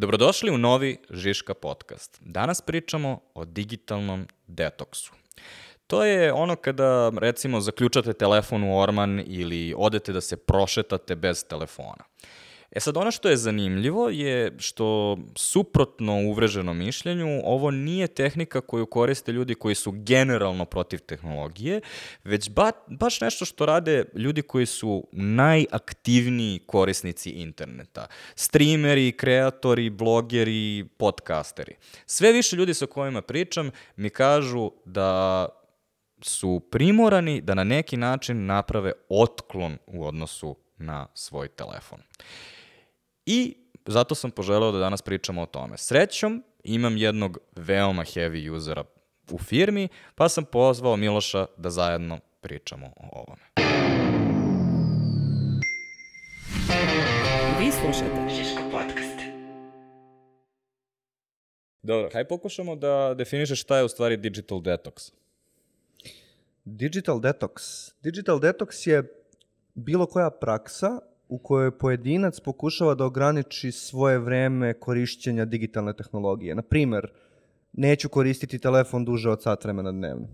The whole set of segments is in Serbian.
Dobrodošli u novi Žiška podcast. Danas pričamo o digitalnom detoksu. To je ono kada, recimo, zaključate telefon u orman ili odete da se prošetate bez telefona. E sad, ono što je zanimljivo je što, suprotno uvreženom mišljenju, ovo nije tehnika koju koriste ljudi koji su generalno protiv tehnologije, već ba, baš nešto što rade ljudi koji su najaktivniji korisnici interneta. Streameri, kreatori, blogeri, podcasteri. Sve više ljudi sa kojima pričam mi kažu da su primorani da na neki način naprave otklon u odnosu na svoj telefon. I zato sam poželeo da danas pričamo o tome. Srećom, imam jednog veoma heavy usera u firmi, pa sam pozvao Miloša da zajedno pričamo o ovome. Vi slušate Žiško podcast. Dobro, hajde pokušamo da definišeš šta je u stvari digital detox. Digital detox. Digital detox je bilo koja praksa u kojoj pojedinac pokušava da ograniči svoje vreme korišćenja digitalne tehnologije. Na primer, neću koristiti telefon duže od sat vremena dnevno.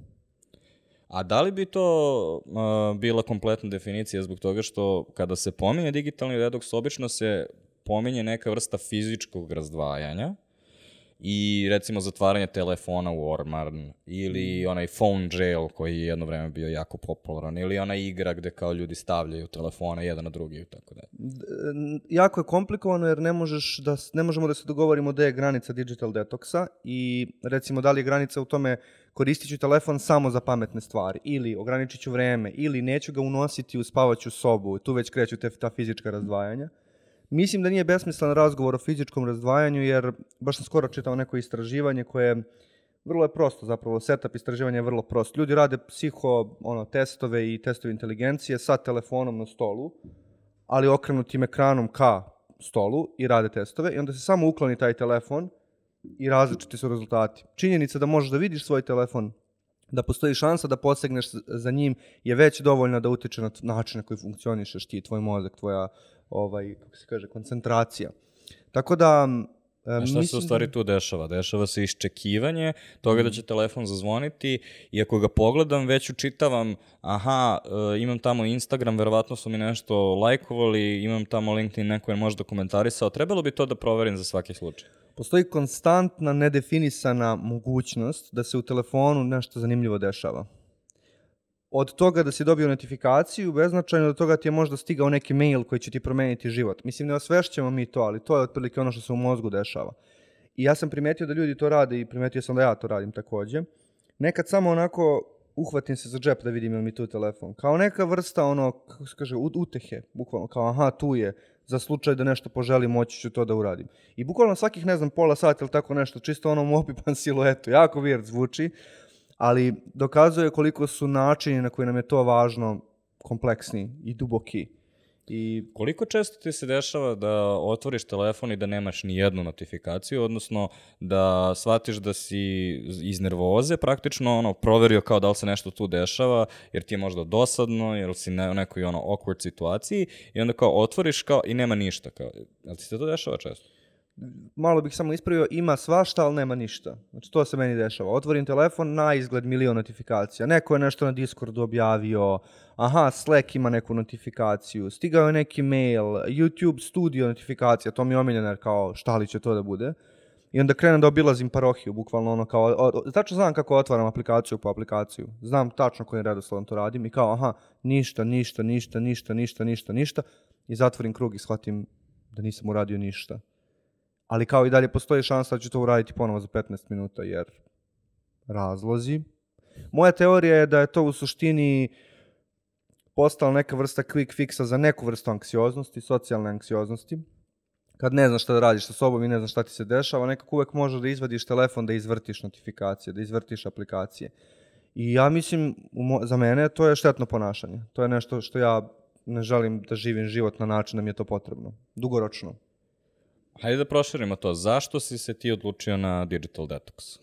A da li bi to uh, bila kompletna definicija zbog toga što kada se pominje digitalni redoks, obično se pominje neka vrsta fizičkog razdvajanja, i recimo zatvaranje telefona u orman ili mm. onaj phone jail koji je jedno vreme bio jako popularan ili ona igra gde kao ljudi stavljaju telefone jedan na drugi i tako dalje. Jako je komplikovano jer ne možeš da ne možemo da se dogovorimo da je granica digital detoksa i recimo da li je granica u tome koristit ću telefon samo za pametne stvari ili ograničit ću vreme ili neću ga unositi u spavaću sobu, tu već kreću te, ta fizička razdvajanja. Mislim da nije besmislen razgovor o fizičkom razdvajanju, jer baš sam skoro čitao neko istraživanje koje vrlo je prosto zapravo, setup istraživanja je vrlo prost. Ljudi rade psiho ono, testove i testove inteligencije sa telefonom na stolu, ali okrenutim ekranom ka stolu i rade testove i onda se samo ukloni taj telefon i različiti su rezultati. Činjenica da možeš da vidiš svoj telefon, da postoji šansa da posegneš za njim je već dovoljna da utiče na način na koji funkcionišeš ti, tvoj mozak, tvoja ovaj, kako se kaže, koncentracija. Tako da, A šta se u stvari tu dešava? Dešava se iščekivanje toga da će mm. telefon zazvoniti i ako ga pogledam, već učitavam, aha, e, imam tamo Instagram, verovatno su mi nešto lajkovali, imam tamo LinkedIn, neko je možda komentarisao, trebalo bi to da proverim za svaki slučaj. Postoji konstantna, nedefinisana mogućnost da se u telefonu nešto zanimljivo dešava od toga da si dobio notifikaciju, beznačajno do toga ti je možda stigao neki mail koji će ti promeniti život. Mislim, ne osvešćemo mi to, ali to je otprilike ono što se u mozgu dešava. I ja sam primetio da ljudi to rade i primetio sam da ja to radim takođe. Nekad samo onako uhvatim se za džep da vidim je mi tu telefon. Kao neka vrsta ono, kako se kaže, utehe, bukvalno, kao aha, tu je, za slučaj da nešto poželim, moći ću to da uradim. I bukvalno svakih, ne znam, pola sata ili tako nešto, čisto ono opipan siluetu, jako weird zvuči, ali dokazuje koliko su načini na koji nam je to važno kompleksni i duboki. I koliko često ti se dešava da otvoriš telefon i da nemaš ni jednu notifikaciju, odnosno da shvatiš da si iz nervoze praktično ono proverio kao da li se nešto tu dešava, jer ti je možda dosadno, jer si ne, u nekoj ono awkward situaciji i onda kao otvoriš kao i nema ništa. Kao, jel ti se to dešava često? Malo bih samo ispravio, ima svašta, ali nema ništa. Znači, to se meni dešava. Otvorim telefon, na izgled milion notifikacija. Neko je nešto na Discordu objavio, aha, Slack ima neku notifikaciju, stigao je neki mail, YouTube studio notifikacija, to mi je omiljeno kao šta li će to da bude. I onda krenem da obilazim parohiju, bukvalno ono kao, o, o, tačno znam kako otvaram aplikaciju po aplikaciju. Znam tačno kojim redoslovom to radim i kao, aha, ništa, ništa, ništa, ništa, ništa, ništa, ništa. I zatvorim krug i shvatim da nisam uradio ništa ali kao i dalje postoji šansa da ću to uraditi ponovo za 15 minuta, jer razlozi. Moja teorija je da je to u suštini postala neka vrsta quick fixa za neku vrstu anksioznosti, socijalne anksioznosti. Kad ne znaš šta da radiš sa sobom i ne znaš šta ti se dešava, nekako uvek možeš da izvadiš telefon, da izvrtiš notifikacije, da izvrtiš aplikacije. I ja mislim, za mene to je štetno ponašanje. To je nešto što ja ne želim da živim život na način da mi je to potrebno. Dugoročno. Hajde da proširimo to. Zašto si se ti odlučio na Digital Detox?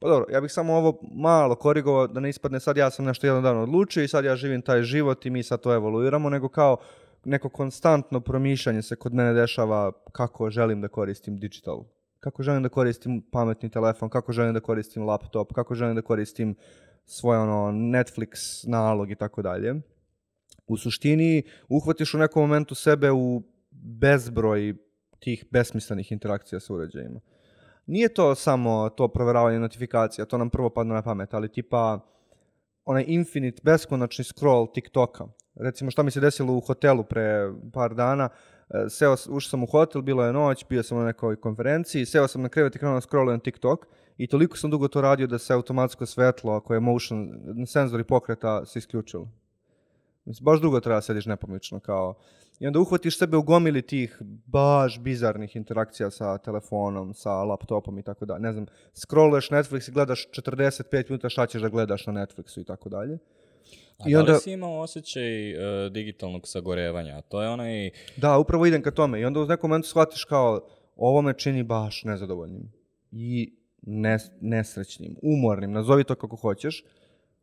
Pa dobro, ja bih samo ovo malo korigovao da ne ispadne sad ja sam nešto jedan dan odlučio i sad ja živim taj život i mi sad to evoluiramo, nego kao neko konstantno promišljanje se kod mene dešava kako želim da koristim digital. Kako želim da koristim pametni telefon, kako želim da koristim laptop, kako želim da koristim svoj ono Netflix nalog i tako dalje. U suštini uhvatiš u nekom momentu sebe u bezbroj tih besmislenih interakcija sa uređajima. Nije to samo to proveravanje notifikacija, to nam prvo padne na pamet, ali tipa onaj infinite, beskonačni scroll TikToka. Recimo šta mi se desilo u hotelu pre par dana, e, seo, ušao sam u hotel, bilo je noć, bio sam na nekoj konferenciji, seo sam na krevet i krenuo da scrollujem TikTok i toliko sam dugo to radio da se automatsko svetlo koje je motion, senzori pokreta se isključilo. Mislim, baš dugo treba da sediš nepomično kao... I onda uhvatiš sebe u gomili tih baš bizarnih interakcija sa telefonom, sa laptopom i tako dalje. Ne znam, scrolluješ Netflix i gledaš 45 minuta šta ćeš da gledaš na Netflixu i tako dalje. A I da onda- li si imao osjećaj e, digitalnog sagorevanja? To je onaj... Da, upravo idem ka tome. I onda u nekom momentu shvatiš kao ovo me čini baš nezadovoljnim. I nes, nesrećnim, umornim, nazovi to kako hoćeš.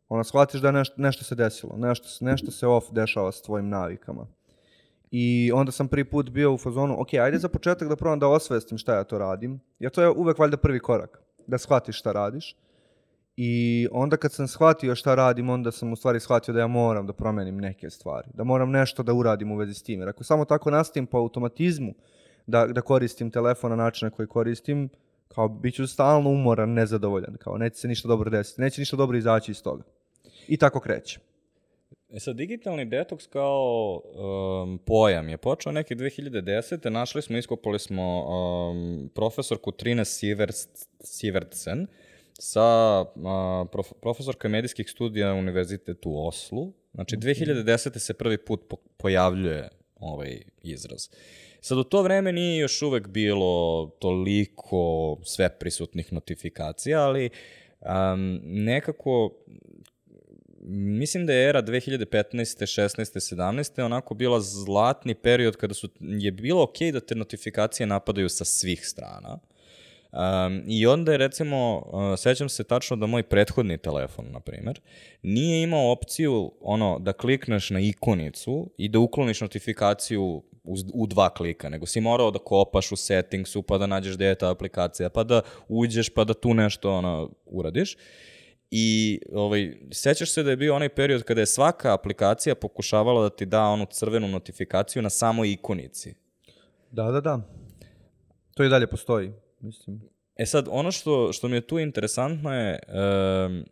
Onda shvatiš da nešto, nešto se desilo, nešto, nešto se off dešava s tvojim navikama. I onda sam prvi put bio u fazonu, ok, ajde za početak da probam da osvestim šta ja to radim, jer to je uvek valjda prvi korak, da shvatiš šta radiš. I onda kad sam shvatio šta radim, onda sam u stvari shvatio da ja moram da promenim neke stvari, da moram nešto da uradim u vezi s tim. Jer ako samo tako nastavim po automatizmu da, da koristim telefon na način na koji koristim, kao bit ću stalno umoran, nezadovoljan, kao neće se ništa dobro desiti, neće ništa dobro izaći iz toga. I tako kreće. E sad, digitalni detoks kao um, pojam je počeo neke 2010. Našli smo, iskopali smo um, profesorku Siverst, Sivertsen sa uh, prof, profesorka medijskih studija na Univerzitetu u Oslu. Znači, 2010. se prvi put po, pojavljuje ovaj izraz. Sad, u to vreme nije još uvek bilo toliko sve prisutnih notifikacija, ali um, nekako mislim da je era 2015. 16. 17. onako bila zlatni period kada su, je bilo okej da te notifikacije napadaju sa svih strana. Um, I onda je recimo, uh, sećam se tačno da moj prethodni telefon, na primer, nije imao opciju ono, da klikneš na ikonicu i da ukloniš notifikaciju u, u dva klika, nego si morao da kopaš u settingsu, pa da nađeš gde je ta aplikacija, pa da uđeš, pa da tu nešto ono, uradiš. I ovaj, sećaš se da je bio onaj period kada je svaka aplikacija pokušavala da ti da onu crvenu notifikaciju na samoj ikonici. Da, da, da. To i dalje postoji, mislim. E sad, ono što, što mi je tu interesantno je um,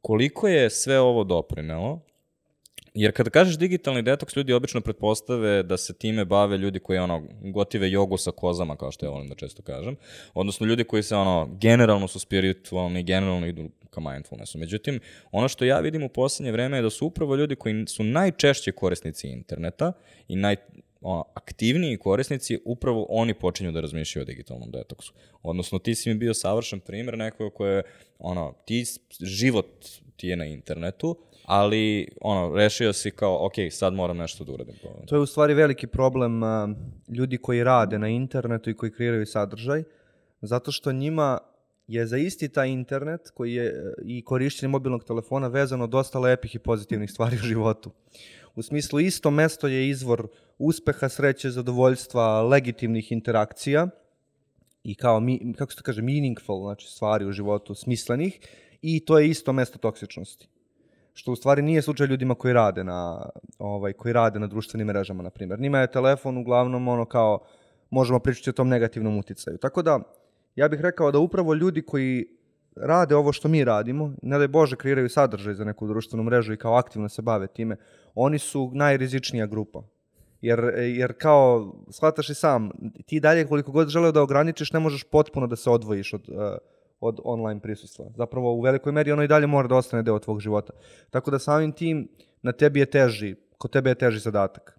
koliko je sve ovo doprinelo, jer kada kažeš digitalni detoks, ljudi obično pretpostave da se time bave ljudi koji ono, gotive jogu sa kozama, kao što ja volim da često kažem, odnosno ljudi koji se ono, generalno su spiritualni, generalno idu ka mindfulnessu. Međutim, ono što ja vidim u poslednje vreme je da su upravo ljudi koji su najčešće korisnici interneta i naj, ono, aktivniji korisnici, upravo oni počinju da razmišljaju o digitalnom detoksu. Odnosno, ti si mi bio savršen primjer nekoga koje, ono, ti, život ti je na internetu, ali, ono, rešio si kao, ok, sad moram nešto da uradim. To je u stvari veliki problem ljudi koji rade na internetu i koji kreiraju sadržaj, zato što njima je za isti taj internet koji je i korišćenje mobilnog telefona vezano dosta lepih i pozitivnih stvari u životu. U smislu isto mesto je izvor uspeha, sreće, zadovoljstva, legitimnih interakcija i kao, mi, kako se to kaže, meaningful, znači stvari u životu, smislenih, i to je isto mesto toksičnosti što u stvari nije slučaj ljudima koji rade na ovaj koji rade na društvenim mrežama na primjer. Njima je telefon uglavnom ono kao možemo pričati o tom negativnom uticaju. Tako da ja bih rekao da upravo ljudi koji rade ovo što mi radimo, ne daj Bože kreiraju sadržaj za neku društvenu mrežu i kao aktivno se bave time, oni su najrizičnija grupa. Jer, jer kao, shvataš i sam, ti dalje koliko god želeo da ograničiš, ne možeš potpuno da se odvojiš od, eh, od online prisustva. Zapravo u velikoj meri ono i dalje mora da ostane deo tvog života. Tako da samim tim na tebi je teži, kod tebe je teži zadatak.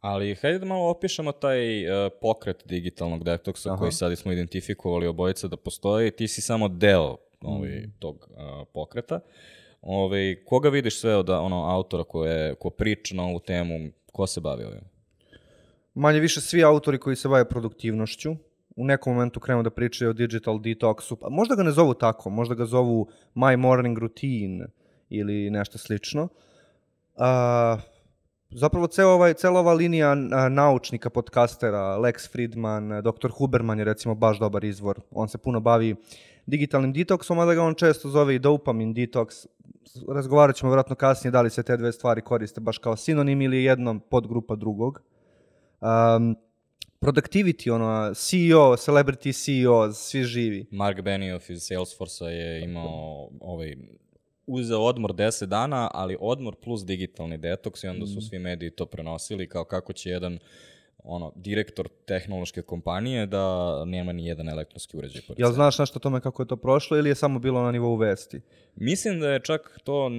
Ali hajde da malo opišemo taj uh, pokret digitalnog detoksa Aha. koji sad smo identifikovali obojica da postoji. Ti si samo deo ovaj, tog uh, pokreta. Ovaj, koga vidiš sve od ono, autora koje, ko priča na ovu temu, ko se bavi ovim? Manje više svi autori koji se bave produktivnošću, u nekom momentu krenu da pričaju o digital detoxu. Pa možda ga ne zovu tako, možda ga zovu my morning routine ili nešto slično. A, Zapravo ceo ovaj, cela ova linija naučnika, podcastera, Lex Friedman, dr. Huberman je recimo baš dobar izvor. On se puno bavi digitalnim detoksom, a da ga on često zove i dopamin detoks. Razgovarat ćemo vjerojatno kasnije da li se te dve stvari koriste baš kao sinonim ili jednom podgrupa drugog. Um, productivity, ono, CEO, celebrity CEO, svi živi. Mark Benioff iz Salesforce-a je imao ovaj, uzeo odmor 10 dana, ali odmor plus digitalni detoks i onda su svi mediji to prenosili kao kako će jedan ono, direktor tehnološke kompanije da nema ni jedan elektronski uređaj pored Jel znaš nešto o tome kako je to prošlo ili je samo bilo na nivou vesti? Mislim da je čak to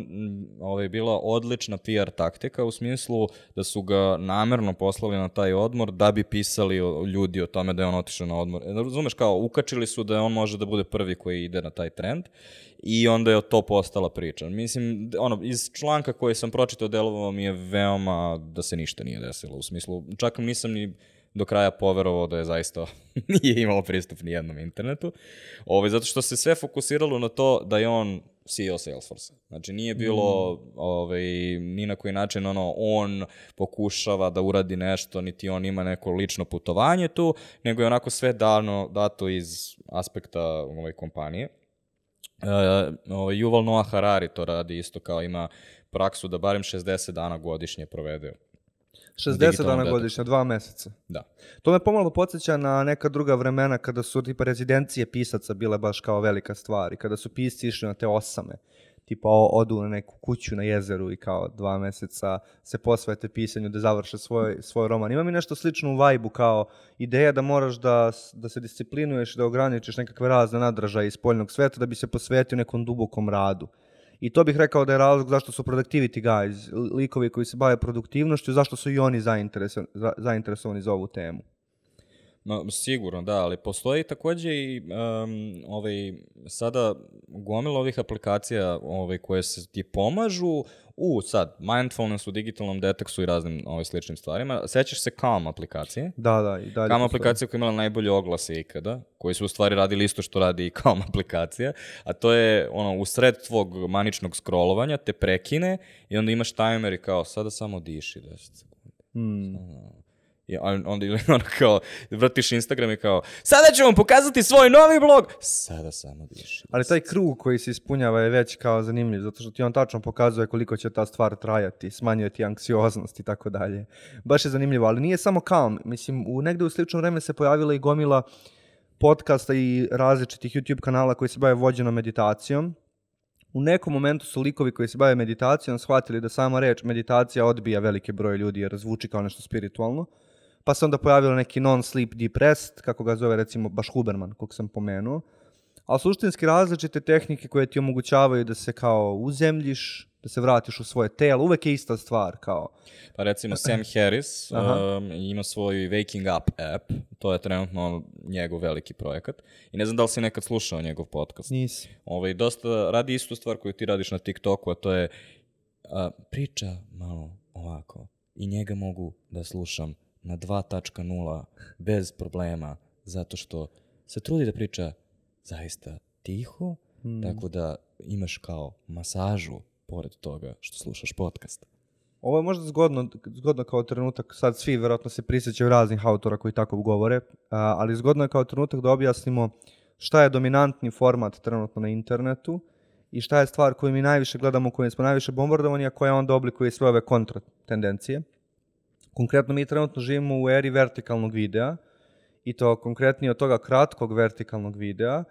ovaj, bila odlična PR taktika u smislu da su ga namerno poslali na taj odmor da bi pisali ljudi o tome da je on otišao na odmor. E, Razumeš kao, ukačili su da on može da bude prvi koji ide na taj trend i onda je to postala priča. Mislim, ono, iz članka koji sam pročitao delovao mi je veoma da se ništa nije desilo. U smislu, čak nisam ni do kraja poverovao da je zaista nije imalo pristup ni jednom internetu. Ovaj, zato što se sve fokusiralo na to da je on CEO Salesforce. Znači nije bilo ovaj, ni na koji način ono, on pokušava da uradi nešto, niti on ima neko lično putovanje tu, nego je onako sve dano, dato iz aspekta ovaj, kompanije. Uh, ovaj, Yuval Noah Harari to radi isto kao ima praksu da barem 60 dana godišnje provede. 60 digitalnom dana godišnje, dva meseca. Da. To me pomalo podsjeća na neka druga vremena kada su tipa rezidencije pisaca bile baš kao velika stvar i kada su pisci išli na te osame. Tipa o- odu na neku kuću na jezeru i kao dva meseca se posvete pisanju da završe svoj, svoj roman. Ima mi nešto slično u vajbu kao ideja da moraš da, da se disciplinuješ da ograničiš nekakve razne nadražaje iz spoljnog sveta da bi se posvetio nekom dubokom radu. I to bih rekao da je razlog zašto su productivity guys, li- likovi koji se bave produktivnošću, zašto su i oni zaintereso- za- zainteresovani za ovu temu. Ma, sigurno, da, ali postoji takođe i um, ovaj, sada gomila ovih aplikacija ovaj, koje se ti pomažu u sad, mindfulness u digitalnom deteksu i raznim ovaj, sličnim stvarima. Sećaš se Calm aplikacije? Da, da, i dalje. Calm aplikacija koja je imala najbolje oglase ikada, koji su u stvari radili isto što radi i Calm aplikacija, a to je ono, u sred tvog maničnog scrollovanja te prekine i onda imaš timer i kao sada samo diši 10 sekundi. Hmm. I on- onda ili ono kao, vrtiš Instagram i kao, sada ću vam pokazati svoj novi blog. Sada samo diši. Ali taj krug koji se ispunjava je već kao zanimljiv, zato što ti on tačno pokazuje koliko će ta stvar trajati, smanjuje ti anksioznost i tako dalje. Baš je zanimljivo, ali nije samo Calm. Mislim, u negde u slično vreme se pojavila i gomila podcasta i različitih YouTube kanala koji se bave vođenom meditacijom. U nekom momentu su likovi koji se bave meditacijom shvatili da sama reč meditacija odbija velike broje ljudi jer zvuči kao nešto spiritualno. Pa se onda pojavilo neki non-sleep deep rest, kako ga zove recimo baš Huberman, kog sam pomenuo. Ali suštinski različite tehnike koje ti omogućavaju da se kao uzemljiš, da se vratiš u svoje telo, uvek je ista stvar kao. Pa recimo Sam Harris Aha. um, ima svoj Waking Up app, to je trenutno njegov veliki projekat. I ne znam da li si nekad slušao njegov podcast. Nisi. Ovaj, dosta radi istu stvar koju ti radiš na TikToku, a to je a, priča malo ovako i njega mogu da slušam na 2.0 bez problema, zato što se trudi da priča zaista tiho, tako da imaš kao masažu pored toga što slušaš podcast. Ovo je možda zgodno, zgodno kao trenutak, sad svi verovatno se prisjećaju raznih autora koji tako govore, ali zgodno je kao trenutak da objasnimo šta je dominantni format trenutno na internetu i šta je stvar koju mi najviše gledamo, kojim smo najviše bombardovani, a koja onda oblikuje sve ove kontra tendencije. Konkretno mi trenutno živimo u eri vertikalnog videa i to konkretnije od toga kratkog vertikalnog videa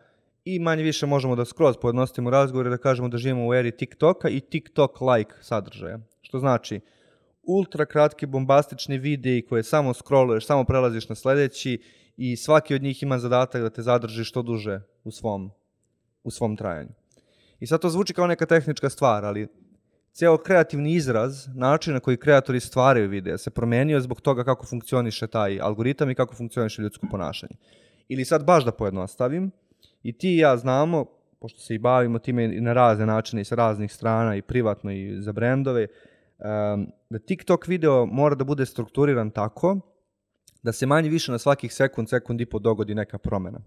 i manje više možemo da skroz pojednostavimo razgovor i da kažemo da živimo u eri TikToka i TikTok-like sadržaja. Što znači, ultra kratki bombastični videi koje samo scrolluješ, samo prelaziš na sledeći i svaki od njih ima zadatak da te zadrži što duže u svom, u svom trajanju. I sad to zvuči kao neka tehnička stvar, ali ceo kreativni izraz, način na koji kreatori stvaraju videa se promenio zbog toga kako funkcioniše taj algoritam i kako funkcioniše ljudsko ponašanje. Ili sad baš da pojednostavim, i ti i ja znamo, pošto se i bavimo time i na razne načine i sa raznih strana i privatno i za brendove, um, da TikTok video mora da bude strukturiran tako da se manje više na svakih sekund, sekund i po dogodi neka promena.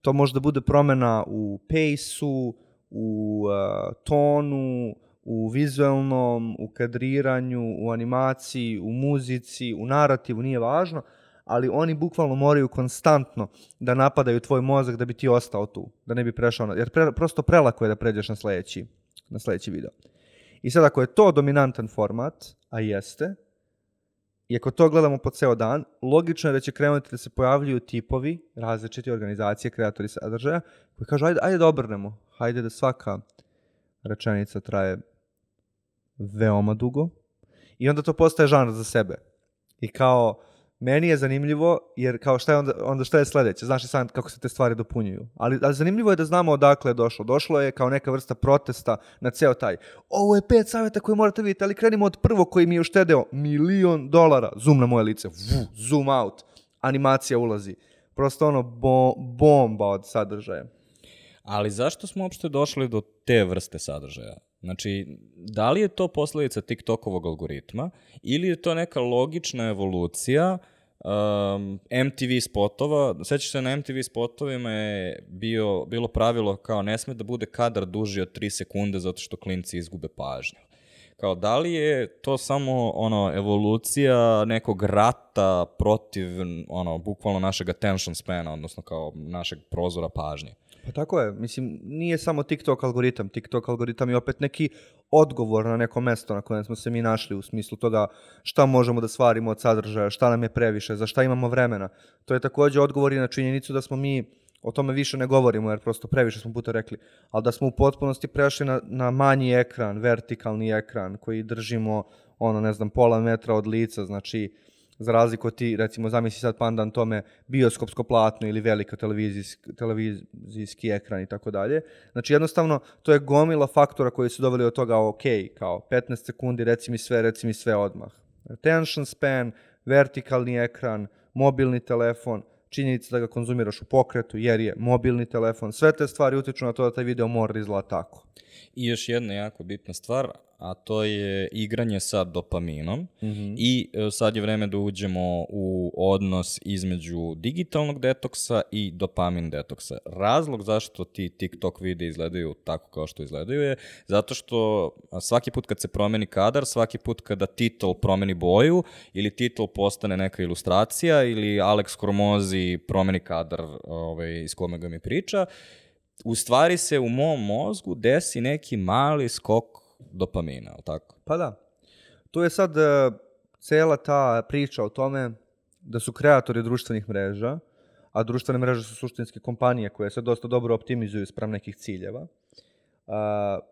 To može da bude promena u pace-u, u uh, tonu, u vizualnom, u kadriranju, u animaciji, u muzici, u narativu, nije važno, ali oni bukvalno moraju konstantno da napadaju tvoj mozak da bi ti ostao tu, da ne bi prešao, na, jer pre, prosto prelako je da pređeš na sledeći, na sledeći video. I sad ako je to dominantan format, a jeste, i ako to gledamo po ceo dan, logično je da će krenuti da se pojavljuju tipovi, različite organizacije, kreatori sadržaja, koji kažu ajde, ajde da obrnemo, hajde da svaka rečenica traje veoma dugo i onda to postaje žanr za sebe. I kao, meni je zanimljivo, jer kao šta je onda, onda šta je sledeće, znaš i sam kako se te stvari dopunjuju. Ali, ali zanimljivo je da znamo odakle je došlo. Došlo je kao neka vrsta protesta na ceo taj. Ovo je pet savjeta koje morate vidjeti, ali krenimo od prvog koji mi je uštedeo milion dolara. Zoom na moje lice, Vu, zoom out, animacija ulazi. Prosto ono bo, bomba od sadržaja. Ali zašto smo uopšte došli do te vrste sadržaja? Znači, da li je to posledica TikTokovog algoritma ili je to neka logična evolucija um, MTV spotova? Sećaš se na MTV spotovima je bio, bilo pravilo kao ne sme da bude kadar duži od 3 sekunde zato što klinci izgube pažnju. Kao, da li je to samo ono evolucija nekog rata protiv ono bukvalno našeg attention spana, odnosno kao našeg prozora pažnje? Pa tako je, mislim, nije samo TikTok algoritam, TikTok algoritam je opet neki odgovor na neko mesto na kojem smo se mi našli u smislu toga šta možemo da stvarimo od sadržaja, šta nam je previše, za šta imamo vremena. To je takođe odgovor i na činjenicu da smo mi o tome više ne govorimo, jer prosto previše smo puta rekli, ali da smo u potpunosti prešli na, na manji ekran, vertikalni ekran, koji držimo, ono, ne znam, pola metra od lica, znači, za razliku od ti, recimo, zamisli sad pandan tome bioskopsko platno ili velika televizijski, televizijski ekran i tako dalje. Znači, jednostavno, to je gomila faktora koji su doveli od toga, ok, kao 15 sekundi, reci mi sve, reci mi sve odmah. Attention span, vertikalni ekran, mobilni telefon, činjenica da ga konzumiraš u pokretu, jer je mobilni telefon, sve te stvari utiču na to da taj video mora da izgleda tako. I još jedna jako bitna stvar, a to je igranje sa dopaminom mm -hmm. i e, sad je vreme da uđemo u odnos između digitalnog detoksa i dopamin detoksa. Razlog zašto ti TikTok vide izgledaju tako kao što izgledaju je zato što svaki put kad se promeni kadar, svaki put kada titl promeni boju ili titl postane neka ilustracija ili Alex Kormozi promeni kadar ovaj, iz kome ga mi priča, u stvari se u mom mozgu desi neki mali skok dopamina, ali tako? Pa da. Tu je sad uh, cela ta priča o tome da su kreatori društvenih mreža, a društvene mreže su suštinske kompanije koje se dosta dobro optimizuju sprem nekih ciljeva. Uh,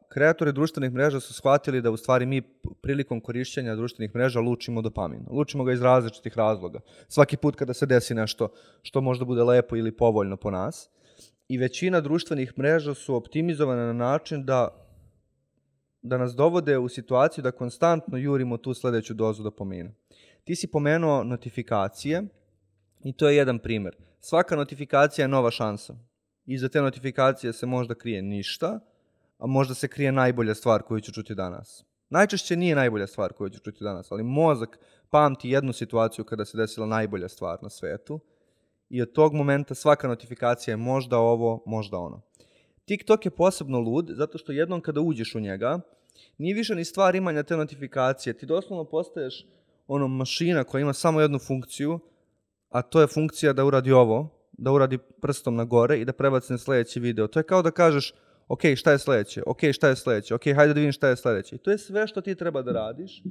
kreatori društvenih mreža su shvatili da u stvari mi prilikom korišćenja društvenih mreža lučimo dopamin. Lučimo ga iz različitih razloga. Svaki put kada se desi nešto što možda bude lepo ili povoljno po nas. I većina društvenih mreža su optimizovane na način da da nas dovode u situaciju da konstantno jurimo tu sledeću dozu dopamina. Ti si pomenuo notifikacije i to je jedan primer. Svaka notifikacija je nova šansa. Iza te notifikacije se možda krije ništa, a možda se krije najbolja stvar koju ću čuti danas. Najčešće nije najbolja stvar koju ću čuti danas, ali mozak pamti jednu situaciju kada se desila najbolja stvar na svetu i od tog momenta svaka notifikacija je možda ovo, možda ono. TikTok je posebno lud, zato što jednom kada uđeš u njega, nije više ni stvar imanja te notifikacije. Ti doslovno postaješ ono mašina koja ima samo jednu funkciju, a to je funkcija da uradi ovo, da uradi prstom na gore i da prebaci na sledeći video. To je kao da kažeš, ok, šta je sledeće, ok, šta je sledeće, ok, hajde da vidim šta je sledeće. I to je sve što ti treba da radiš.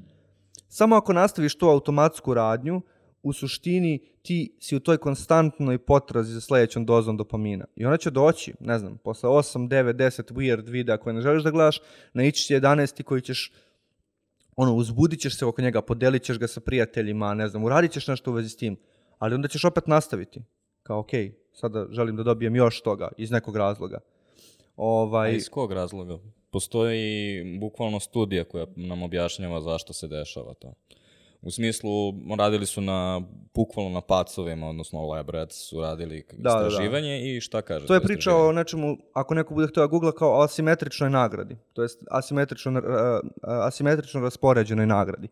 Samo ako nastaviš tu automatsku radnju, u suštini ti si u toj konstantnoj potrazi za sledećom dozom dopamina. I ona će doći, ne znam, posle 8, 9, 10 weird videa koje ne želiš da gledaš, naići će 11 koji ćeš ono, uzbudit ćeš se oko njega, podelit ćeš ga sa prijateljima, ne znam, uradit ćeš nešto u vezi s tim, ali onda ćeš opet nastaviti. Kao, okay, sada želim da dobijem još toga iz nekog razloga. Ovaj... A iz kog razloga? Postoji bukvalno studija koja nam objašnjava zašto se dešava to. U smislu, radili su na, bukvalno na pacovima, odnosno Rats su radili da, istraživanje da, da. i šta kaže? To je priča o nečemu, ako neko bude htio da googla, kao asimetričnoj nagradi. To jest asimetrično, asimetrično raspoređenoj nagradi.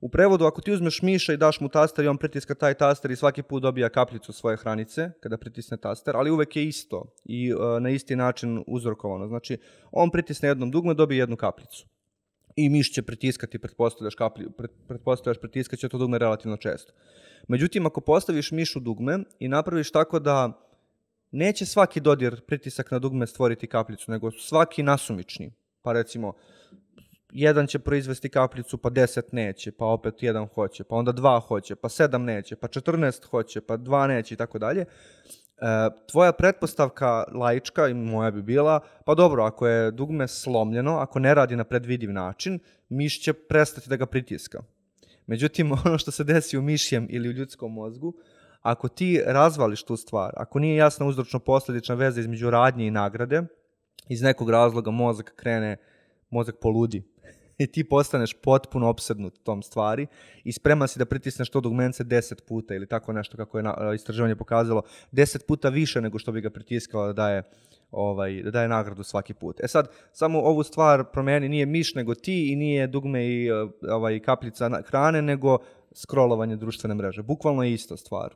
U prevodu, ako ti uzmeš miša i daš mu taster i on pritiska taj taster i svaki put dobija kapljicu svoje hranice kada pritisne taster, ali uvek je isto i uh, na isti način uzrokovano. Znači, on pritisne jednom dugme, dobije jednu kapljicu. I miš će pritiskati, pretpostavljaš, pret, pretpostavljaš pritiskaće će to dugme relativno često. Međutim, ako postaviš miš u dugme i napraviš tako da neće svaki dodir pritisak na dugme stvoriti kapljicu, nego svaki nasumični. Pa recimo, jedan će proizvesti kapljicu, pa deset neće, pa opet jedan hoće, pa onda dva hoće, pa sedam neće, pa 14 hoće, pa dva neće i tako dalje. E, tvoja pretpostavka laička i moja bi bila, pa dobro, ako je dugme slomljeno, ako ne radi na predvidiv način, miš će prestati da ga pritiska. Međutim, ono što se desi u mišjem ili u ljudskom mozgu, ako ti razvališ tu stvar, ako nije jasna uzročno-posledična veza između radnje i nagrade, iz nekog razloga mozak krene, mozak poludi i ti postaneš potpuno opsednut tom stvari i spreman si da pritisneš to dugmence 10 puta ili tako nešto kako je istraživanje pokazalo, 10 puta više nego što bi ga pritiskalo da daje ovaj, da daje nagradu svaki put. E sad, samo ovu stvar promeni, nije miš nego ti i nije dugme i ovaj, kapljica na- hrane, nego scrollovanje društvene mreže. Bukvalno je ista stvar.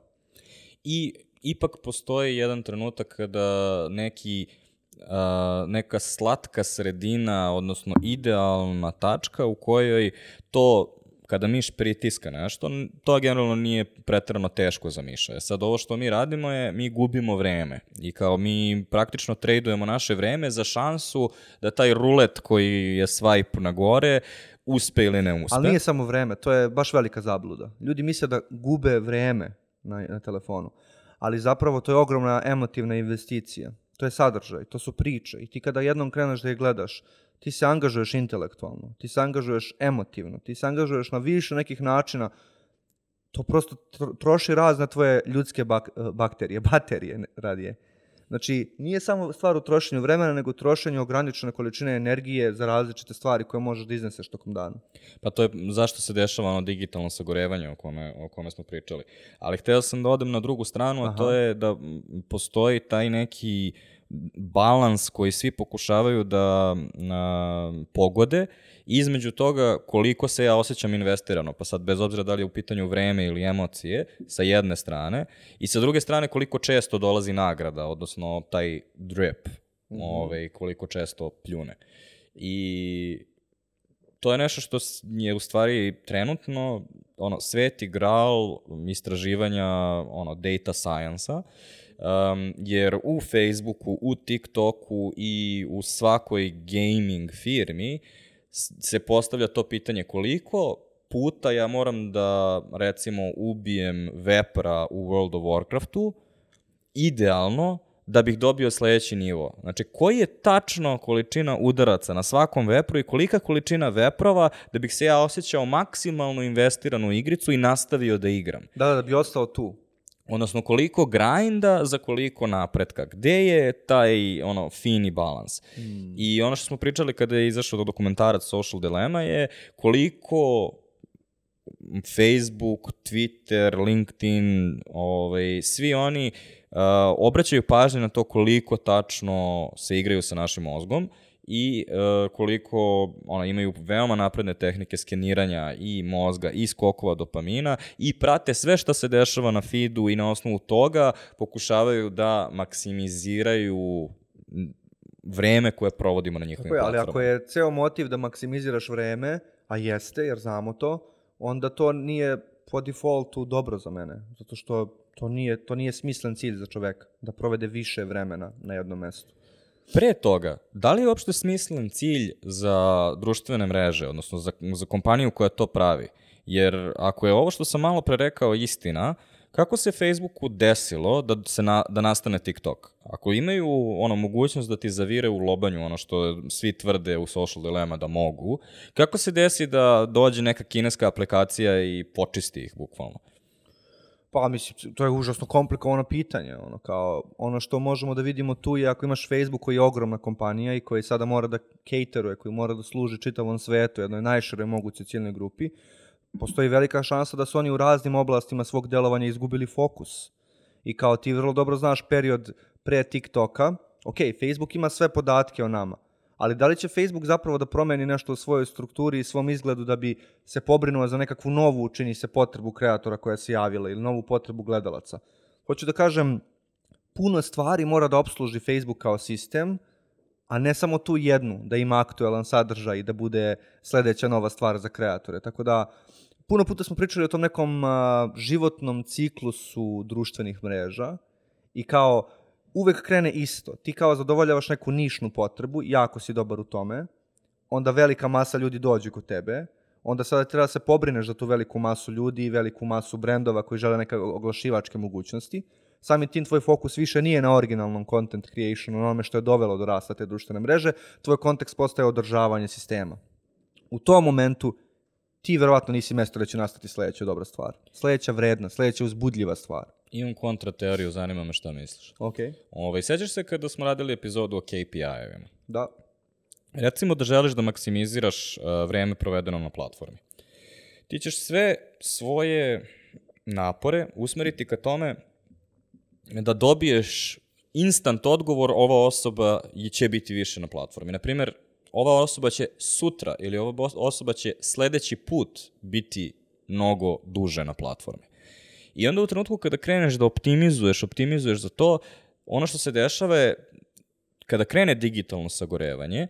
I ipak postoji jedan trenutak kada neki neka slatka sredina, odnosno idealna tačka u kojoj to kada miš pritiska nešto, to generalno nije pretrano teško za miša. E sad, ovo što mi radimo je, mi gubimo vreme i kao mi praktično tradujemo naše vreme za šansu da taj rulet koji je swipe na gore uspe ili ne uspe. Ali nije samo vreme, to je baš velika zabluda. Ljudi misle da gube vreme na, na telefonu, ali zapravo to je ogromna emotivna investicija. To je sadržaj, to su priče i ti kada jednom kreneš da je gledaš, ti se angažuješ intelektualno, ti se angažuješ emotivno, ti se angažuješ na više nekih načina, to prosto tro- troši razne tvoje ljudske bak, bakterije, baterije radije. Znači, nije samo stvar u trošenju vremena, nego trošenju ograničene količine energije za različite stvari koje možeš da izneseš tokom dana. Pa to je zašto se dešava ono digitalno sagorevanje o kome, o kome smo pričali. Ali hteo sam da odem na drugu stranu, a to je da postoji taj neki balans koji svi pokušavaju da a, pogode između toga koliko se ja osjećam investirano, pa sad bez obzira da li je u pitanju vreme ili emocije, sa jedne strane, i sa druge strane koliko često dolazi nagrada, odnosno taj drip, mm -hmm. ovaj, koliko često pljune. I to je nešto što je u stvari trenutno ono sveti gral istraživanja ono data science-a um, jer u Facebooku, u TikToku i u svakoj gaming firmi s- se postavlja to pitanje koliko puta ja moram da recimo ubijem vepra u World of Warcraftu idealno da bih dobio sledeći nivo. Znači, koji je tačno količina udaraca na svakom vepru i kolika količina veprova da bih se ja osjećao maksimalno investiran u igricu i nastavio da igram. Da, da, da bi ostao tu. Odnosno, koliko grinda za koliko napretka. Gde je taj ono fini balans? Mm. I ono što smo pričali kada je izašao dokumentarac Social Dilemma je koliko Facebook, Twitter, LinkedIn, ovaj, svi oni uh, obraćaju pažnje na to koliko tačno se igraju sa našim mozgom i uh, koliko ona, imaju veoma napredne tehnike skeniranja i mozga i skokova dopamina i prate sve što se dešava na feedu i na osnovu toga pokušavaju da maksimiziraju vreme koje provodimo na njihovim Tako je, ali platformama. ako je ceo motiv da maksimiziraš vreme, a jeste, jer znamo to, onda to nije po defaultu dobro za mene. Zato što to nije, to nije smislen cilj za čoveka, da provede više vremena na jednom mestu. Pre toga, da li je uopšte smislen cilj za društvene mreže, odnosno za, za kompaniju koja to pravi? Jer ako je ovo što sam malo pre rekao istina, kako se Facebooku desilo da, se na, da nastane TikTok? Ako imaju ono mogućnost da ti zavire u lobanju, ono što svi tvrde u social dilema da mogu, kako se desi da dođe neka kineska aplikacija i počisti ih bukvalno? Pa mislim, to je užasno komplikovano pitanje. Ono, kao, ono što možemo da vidimo tu je ako imaš Facebook koji je ogromna kompanija i koji sada mora da cateruje, koji mora da služi čitavom svetu, jednoj najširoj mogućoj ciljnoj grupi, postoji velika šansa da su oni u raznim oblastima svog delovanja izgubili fokus. I kao ti vrlo dobro znaš period pre TikToka, ok, Facebook ima sve podatke o nama, ali da li će Facebook zapravo da promeni nešto u svojoj strukturi i svom izgledu da bi se pobrinuo za nekakvu novu, čini se, potrebu kreatora koja se javila ili novu potrebu gledalaca? Hoću da kažem, puno stvari mora da obsluži Facebook kao sistem, a ne samo tu jednu, da ima aktuelan sadržaj i da bude sledeća nova stvar za kreatore. Tako da, puno puta smo pričali o tom nekom a, životnom ciklusu društvenih mreža i kao uvek krene isto. Ti kao zadovoljavaš neku nišnu potrebu, jako si dobar u tome, onda velika masa ljudi dođe kod tebe, onda sada treba da se pobrineš za tu veliku masu ljudi i veliku masu brendova koji žele neke oglašivačke mogućnosti. Sami tim tvoj fokus više nije na originalnom content creationu, na onome što je dovelo do rasta te društvene mreže, tvoj kontekst postaje održavanje sistema. U tom momentu ti verovatno nisi mesto da će nastati sledeća dobra stvar. Sledeća vredna, sledeća uzbudljiva stvar. Imam kontrateoriju, zanima me šta misliš. Ok. Ovaj, sećaš se kada smo radili epizodu o KPI-evima? Da. Recimo da želiš da maksimiziraš uh, vreme provedeno na platformi. Ti ćeš sve svoje napore usmeriti ka tome da dobiješ instant odgovor ova osoba će biti više na platformi. Naprimer, ova osoba će sutra ili ova osoba će sledeći put biti mnogo duže na platformi. I onda u trenutku kada kreneš da optimizuješ, optimizuješ za to, ono što se dešava je kada krene digitalno sagorevanje,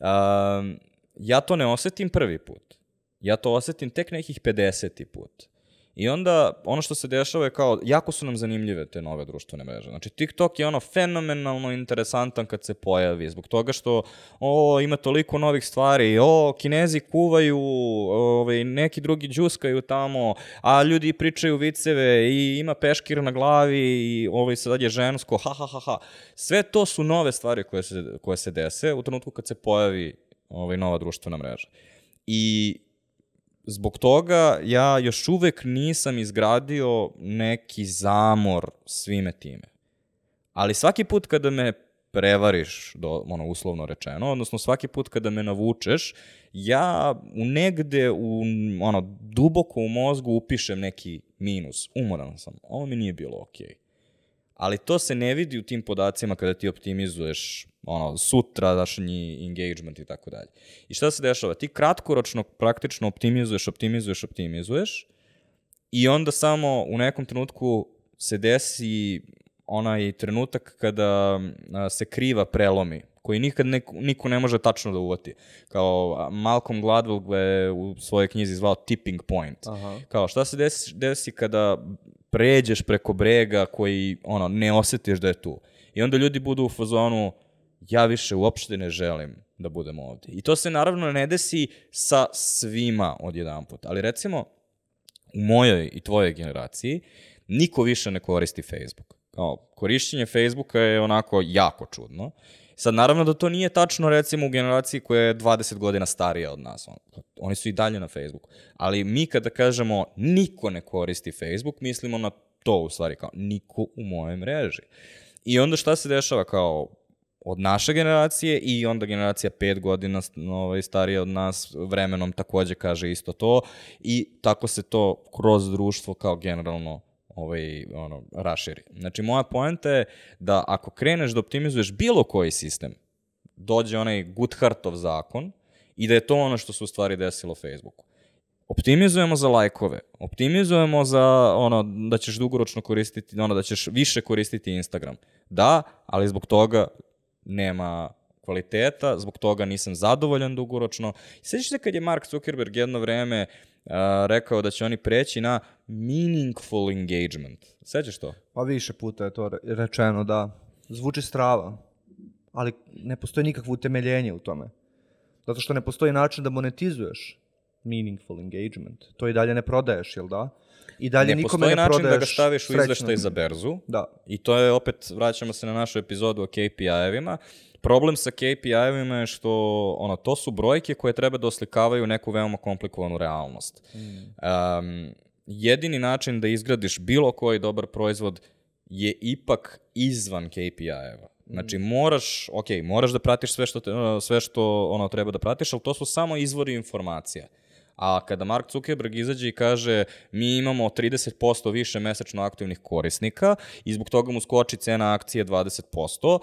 um, ja to ne osetim prvi put. Ja to osetim tek nekih 50. put. I onda ono što se dešava je kao, jako su nam zanimljive te nove društvene mreže. Znači TikTok je ono fenomenalno interesantan kad se pojavi, zbog toga što o, ima toliko novih stvari, o, kinezi kuvaju, ovaj, neki drugi džuskaju tamo, a ljudi pričaju viceve i ima peškir na glavi i ovaj, sad je žensko, ha, ha, ha, ha. Sve to su nove stvari koje se, koje se dese u trenutku kad se pojavi ovaj, nova društvena mreža. I zbog toga ja još uvek nisam izgradio neki zamor svime time. Ali svaki put kada me prevariš, do, ono, uslovno rečeno, odnosno svaki put kada me navučeš, ja u negde, u, ono, duboko u mozgu upišem neki minus. Umoran sam. Ovo mi nije bilo okej. Ali to se ne vidi u tim podacima kada ti optimizuješ ono, sutradašnji engagement i tako dalje. I šta se dešava? Ti kratkoročno praktično optimizuješ, optimizuješ, optimizuješ i onda samo u nekom trenutku se desi onaj trenutak kada se kriva prelomi koji nikad neko, niko ne može tačno da uvati. Kao Malcolm Gladwell je u svojoj knjizi zvao tipping point. Aha. Kao šta se desi, desi kada pređeš preko brega koji ono ne osetiš da je tu. I onda ljudi budu u fazonu ja više uopšte ne želim da budem ovde. I to se naravno ne desi sa svima odjedanput. Ali recimo u mojoj i tvojoj generaciji niko više ne koristi Facebook. Kao, korišćenje Facebooka je onako jako čudno. Sad, naravno da to nije tačno, recimo, u generaciji koja je 20 godina starija od nas. On- Oni su i dalje na Facebooku. Ali mi kada kažemo niko ne koristi Facebook, mislimo na to u stvari, kao niko u mojoj mreži. I onda šta se dešava kao od naše generacije i onda generacija pet godina ovaj, starija od nas vremenom takođe kaže isto to i tako se to kroz društvo kao generalno ovaj, ono, raširi. Znači, moja poenta je da ako kreneš da optimizuješ bilo koji sistem, dođe onaj Goodhartov zakon i da je to ono što se u stvari desilo Facebooku. Optimizujemo za lajkove, optimizujemo za ono da ćeš dugoročno koristiti, ono da ćeš više koristiti Instagram. Da, ali zbog toga nema kvaliteta, zbog toga nisam zadovoljan dugoročno. Sećaš se kad je Mark Zuckerberg jedno vreme uh, rekao da će oni preći na meaningful engagement. Sećaš to? Pa više puta je to re- rečeno, da. Zvuči strava, ali ne postoji nikakvo utemeljenje u tome. Zato što ne postoji način da monetizuješ meaningful engagement. To i dalje ne prodaješ, jel da? I dalje ne nikome postoji ne način prodaješ da ga staviš u izveštaj za berzu. Da. I to je opet, vraćamo se na našu epizodu o KPI-evima. Problem sa KPI-evima je što ono, to su brojke koje treba da oslikavaju neku veoma komplikovanu realnost. Um, jedini način da izgradiš bilo koji dobar proizvod je ipak izvan KPI-eva. Znači, moraš, ok, moraš da pratiš sve što, te, uh, sve što ono, treba da pratiš, ali to su samo izvori informacija. A kada Mark Zuckerberg izađe i kaže mi imamo 30% više mesečno aktivnih korisnika i zbog toga mu skoči cena akcije 20%,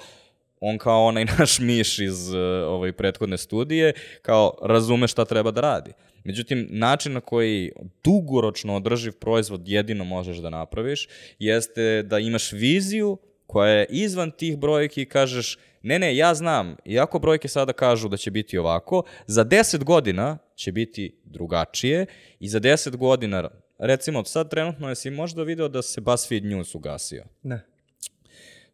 on kao onaj naš miš iz uh, ovaj, prethodne studije, kao razume šta treba da radi. Međutim, način na koji dugoročno održiv proizvod jedino možeš da napraviš, jeste da imaš viziju koja je izvan tih brojki i kažeš Ne, ne, ja znam, iako brojke sada kažu da će biti ovako, za 10 godina će biti drugačije i za 10 godina, recimo sad trenutno jesi možda video da se BuzzFeed News ugasio. Ne.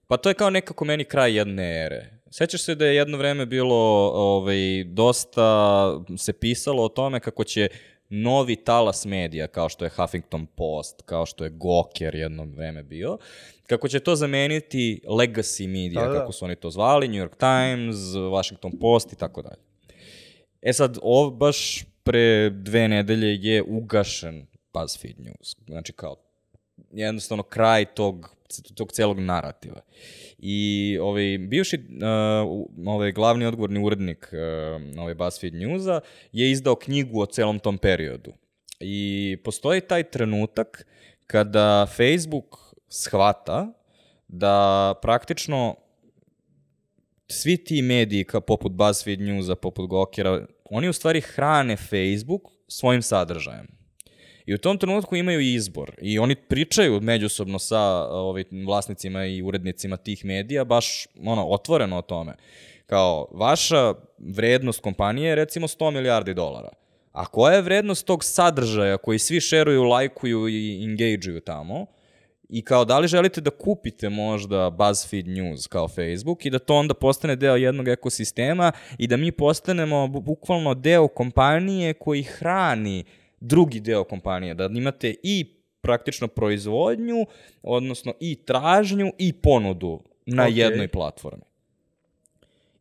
Pa to je kao nekako meni kraj jedne ere. Sećaš se da je jedno vreme bilo ovaj, dosta se pisalo o tome kako će novi talas medija, kao što je Huffington Post, kao što je Gawker jedno vreme bio, kako će to zameniti legacy media, Da, da. kako su oni to zvali, New York Times, Washington Post i tako dalje. E sad, ov, baš pre dve nedelje je ugašen BuzzFeed News. Znači kao jednostavno kraj tog, tog celog narativa. I ovaj, bivši uh, ovaj, glavni odgovorni urednik uh, ovaj BuzzFeed Newsa je izdao knjigu o celom tom periodu. I postoji taj trenutak kada Facebook shvata da praktično svi ti mediji kao poput BuzzFeed Newsa, poput Gokera, oni u stvari hrane Facebook svojim sadržajem. I u tom trenutku imaju izbor i oni pričaju međusobno sa ovaj, vlasnicima i urednicima tih medija baš ono, otvoreno o tome. Kao, vaša vrednost kompanije je recimo 100 milijardi dolara. A koja je vrednost tog sadržaja koji svi šeruju, lajkuju i engageuju tamo? I kao, da li želite da kupite možda BuzzFeed News kao Facebook i da to onda postane deo jednog ekosistema i da mi postanemo bu- bukvalno deo kompanije koji hrani drugi deo kompanije, da imate i praktično proizvodnju, odnosno i tražnju i ponudu na Okej. jednoj platformi.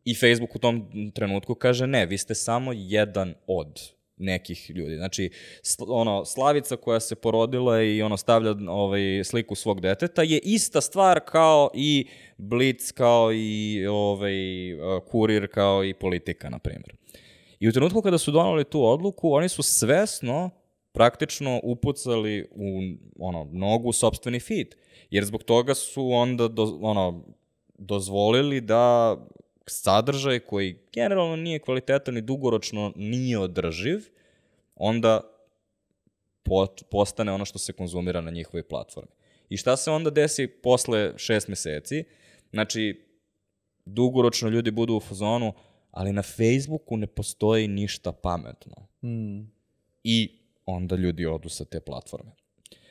I Facebook u tom trenutku kaže ne, vi ste samo jedan od nekih ljudi. Znači, sl ono, Slavica koja se porodila i ono stavlja ovaj, sliku svog deteta je ista stvar kao i Blitz, kao i ovaj, uh, Kurir, kao i politika, na primjer. I u trenutku kada su donali tu odluku, oni su svesno praktično upucali u ono, nogu sobstveni feed. Jer zbog toga su onda do, ono, dozvolili da sadržaj koji generalno nije kvalitetan i dugoročno nije održiv, onda po, postane ono što se konzumira na njihovoj platformi. I šta se onda desi posle šest meseci? Znači, dugoročno ljudi budu u fazonu, ali na Facebooku ne postoji ništa pametno. Hmm. I onda ljudi odu sa te platforme.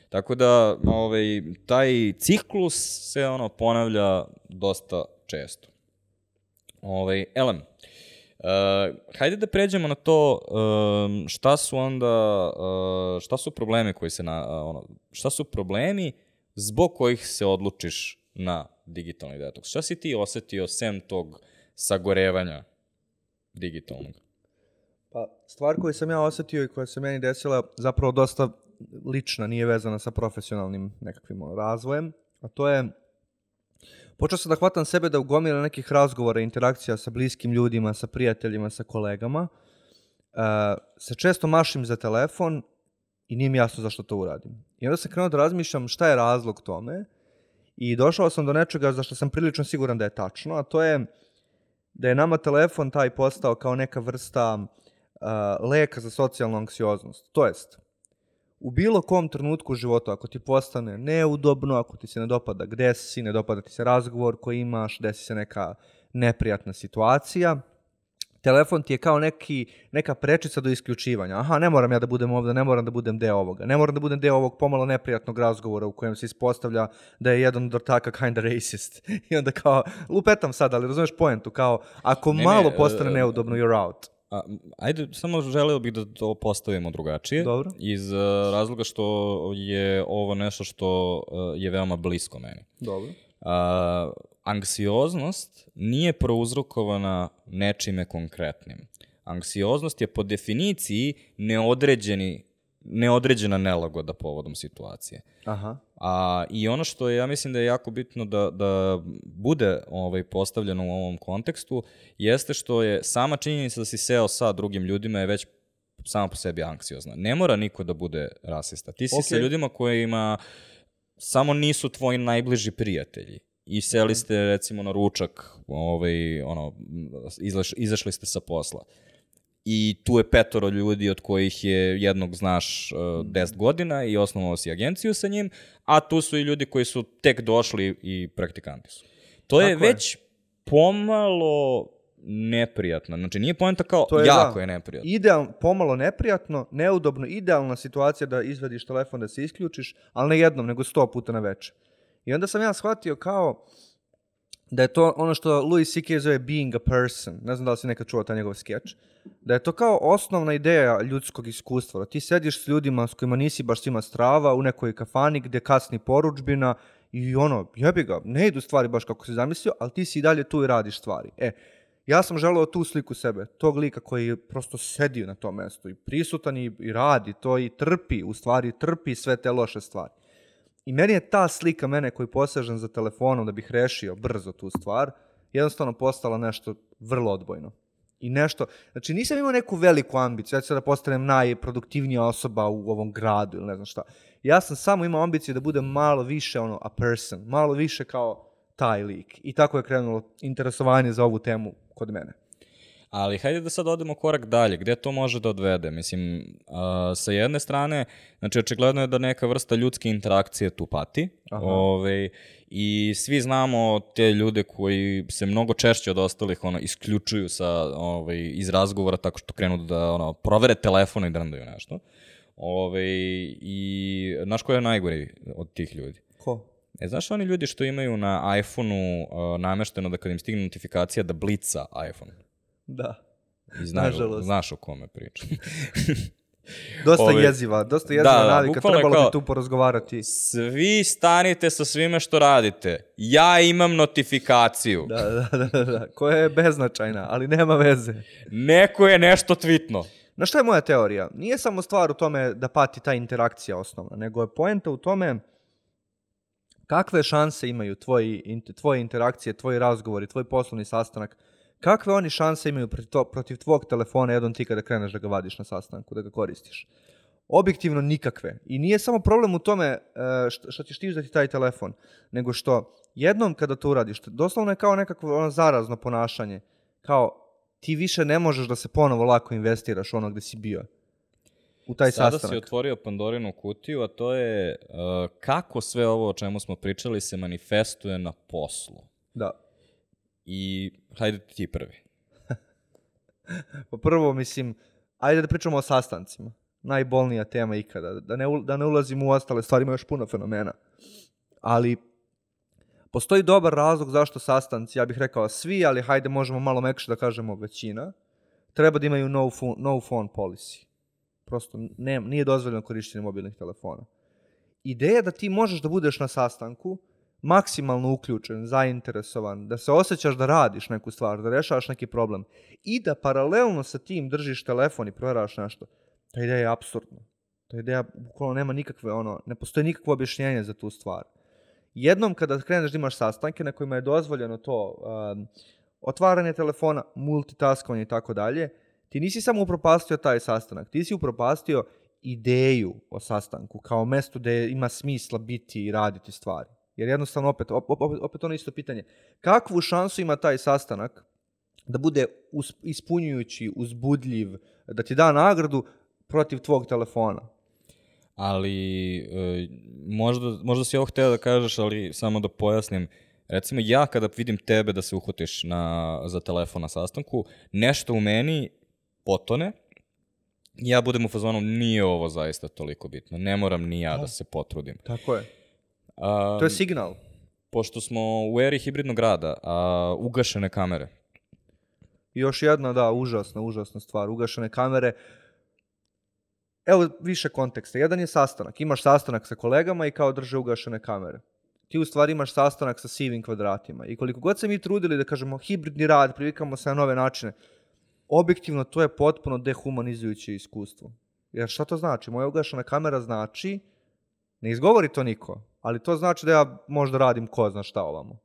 Tako da, ovaj, taj ciklus se ono ponavlja dosta često. Ovaj, Elem, uh, hajde da pređemo na to um, šta su onda, uh, šta su problemi koji se na, uh, ono, šta su problemi zbog kojih se odlučiš na digitalni detoks? Šta si ti osetio sem tog sagorevanja digitalnog? Pa, stvar koju sam ja osetio i koja se meni desila zapravo dosta lična, nije vezana sa profesionalnim nekakvim razvojem, a to je počeo sam da hvatam sebe da u gomila nekih razgovora, interakcija sa bliskim ljudima, sa prijateljima, sa kolegama, uh, se često mašim za telefon i nije mi jasno zašto to uradim. I onda sam krenuo da razmišljam šta je razlog tome i došao sam do nečega za što sam prilično siguran da je tačno, a to je da je nama telefon taj postao kao neka vrsta uh, leka za socijalnu anksioznost. To jest, u bilo kom trenutku života, ako ti postane neudobno, ako ti se ne dopada gde si, ne dopada ti se razgovor koji imaš, desi se neka neprijatna situacija, telefon ti je kao neki, neka prečica do isključivanja. Aha, ne moram ja da budem ovde, ne moram da budem deo ovoga. Ne moram da budem deo ovog pomalo neprijatnog razgovora u kojem se ispostavlja da je jedan od ortaka kinda racist. I onda kao, lupetam sad, ali razumeš poentu, kao, ako Ne, ne, malo postane e, neudobno, you're out. A, ajde, samo želeo bih da to postavimo drugačije. Dobro. Iz uh, razloga što je ovo nešto što uh, je veoma blisko meni. Dobro. A, anksioznost nije prouzrokovana nečime konkretnim. Anksioznost je po definiciji neodređeni, neodređena nelagoda povodom situacije. Aha. A, I ono što je, ja mislim da je jako bitno da, da bude ovaj, postavljeno u ovom kontekstu, jeste što je sama činjenica da si seo sa drugim ljudima je već sama po sebi anksiozna. Ne mora niko da bude rasista. Ti si okay. sa ljudima kojima samo nisu tvoji najbliži prijatelji. I seli ste recimo na ručak, ovaj, ono, izlaš, izašli ste sa posla. I tu je petoro ljudi od kojih je jednog znaš uh, 10 godina i osnovao si agenciju sa njim, a tu su i ljudi koji su tek došli i praktikanti su. To je Tako je. već pomalo neprijatna. Znači, nije poenta kao To je, jako da. je neprijatno. Ideal, pomalo neprijatno, neudobno, idealna situacija da izvadiš telefon da se isključiš, ali ne jednom, nego sto puta na večer. I onda sam ja shvatio kao da je to ono što Louis C.K. zove being a person. Ne znam da li si nekad čuo taj njegov skeč. Da je to kao osnovna ideja ljudskog iskustva. Da ti sediš s ljudima s kojima nisi baš svima strava u nekoj kafani gde kasni poručbina i ono, jebi ga, ne idu stvari baš kako si zamislio, ali ti si i dalje tu i radiš stvari. E, ja sam želeo tu sliku sebe, tog lika koji prosto sedi na tom mestu i prisutan i, i radi to i trpi, u stvari trpi sve te loše stvari. I meni je ta slika mene koji posežem za telefonom da bih rešio brzo tu stvar, jednostavno postala nešto vrlo odbojno. I nešto, znači nisam imao neku veliku ambiciju, ja ću da postanem najproduktivnija osoba u ovom gradu ili ne znam šta. Ja sam samo imao ambiciju da budem malo više ono a person, malo više kao taj lik. I tako je krenulo interesovanje za ovu temu kod mene. Ali hajde da sad odemo korak dalje, gde to može da odvede? Mislim, a, sa jedne strane, znači očigledno je da neka vrsta ljudske interakcije tu pati, Aha. Ove, i svi znamo te ljude koji se mnogo češće od ostalih ono, isključuju sa, ovaj, iz razgovora tako što krenu da ono, provere telefon i drndaju nešto. Ove, I znaš ko je najgori od tih ljudi? Ko? E, znaš oni ljudi što imaju na iPhone-u uh, namešteno da kad im stigne notifikacija da blica iPhone? Da. I znaš, znaš o kome pričam. Dosta Ovi- jeziva, dosta jeziva Da, da, navika, trebalo kao- bi tu porazgovarati. Svi stanite sa svime što radite. Ja imam notifikaciju. Da, da, da, da, da, koja je beznačajna, ali nema veze. Neko je nešto tvitno. Na šta je moja teorija? Nije samo stvar u tome da pati ta interakcija osnovna, nego je poenta u tome kakve šanse imaju tvoji, tvoje interakcije, tvoji razgovori, tvoj poslovni sastanak, kakve oni šanse imaju protiv, to, protiv tvog telefona jednom ti kada kreneš da ga vadiš na sastanku, da ga koristiš. Objektivno nikakve. I nije samo problem u tome e, što, što ćeš ti uzeti taj telefon, nego što jednom kada to uradiš, doslovno je kao nekakvo ono zarazno ponašanje. Kao, ti više ne možeš da se ponovo lako investiraš ono gde si bio. U taj Sada sastanak. si otvorio Pandorinu kutiju, a to je uh, kako sve ovo o čemu smo pričali se manifestuje na poslu. Da. I hajde ti prvi. Pa prvo, mislim, ajde da pričamo o sastancima. Najbolnija tema ikada. Da ne, da ne ulazimo u ostale stvari, ima još puno fenomena. Ali, postoji dobar razlog zašto sastanci, ja bih rekao svi, ali hajde možemo malo mekše da kažemo većina, treba da imaju no phone, no phone policy. Prosto ne, nije dozvoljeno korišćenje mobilnih telefona. Ideja da ti možeš da budeš na sastanku, maksimalno uključen, zainteresovan, da se osjećaš da radiš neku stvar, da rešavaš neki problem i da paralelno sa tim držiš telefon i proveraš nešto, ta ideja je apsurdna. Ta ideja bukvalno nema nikakve, ono, ne postoji nikakvo objašnjenje za tu stvar. Jednom kada kreneš da imaš sastanke na kojima je dozvoljeno to um, otvaranje telefona, multitaskovanje i tako dalje, ti nisi samo upropastio taj sastanak, ti si upropastio ideju o sastanku kao mesto gde ima smisla biti i raditi stvari. Jer jednostavno opet, op, op, opet ono isto pitanje, kakvu šansu ima taj sastanak da bude us, ispunjujući, uzbudljiv, da ti da nagradu protiv tvog telefona? Ali e, možda, možda si ovo hteo da kažeš, ali samo da pojasnim. Recimo, ja kada vidim tebe da se uhvatiš na, za telefon na sastanku, nešto u meni potone, ja budem u fazonu, nije ovo zaista toliko bitno, ne moram ni ja da se potrudim. Tako je. A, To je signal. pošto smo u eri hibridnog rada, a ugašene kamere, još jedna, da, užasna, užasna stvar. Ugašene kamere. Evo više konteksta. Jedan je sastanak. Imaš sastanak sa kolegama i kao drže ugašene kamere. Ti u stvari imaš sastanak sa sivim kvadratima. I koliko god se mi trudili da kažemo hibridni rad, privikamo se na nove načine, objektivno to je potpuno dehumanizujuće iskustvo. Jer šta to znači? Moja ugašena kamera znači, ne izgovori to niko, ali to znači da ja možda radim ko zna šta ovamo.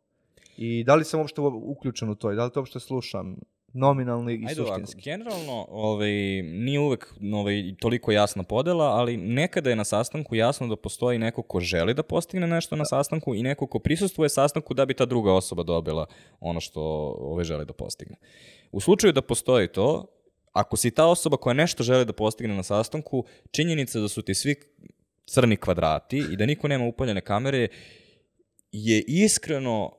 I da li sam uopšte uključen u to i da li to uopšte slušam nominalno i Ajde ovako, suštinski. generalno ovaj, nije uvek ovaj, toliko jasna podela, ali nekada je na sastanku jasno da postoji neko ko želi da postigne nešto na sastanku i neko ko prisustvuje sastanku da bi ta druga osoba dobila ono što ovaj, želi da postigne. U slučaju da postoji to, ako si ta osoba koja nešto želi da postigne na sastanku, činjenica da su ti svi crni kvadrati i da niko nema upaljene kamere je iskreno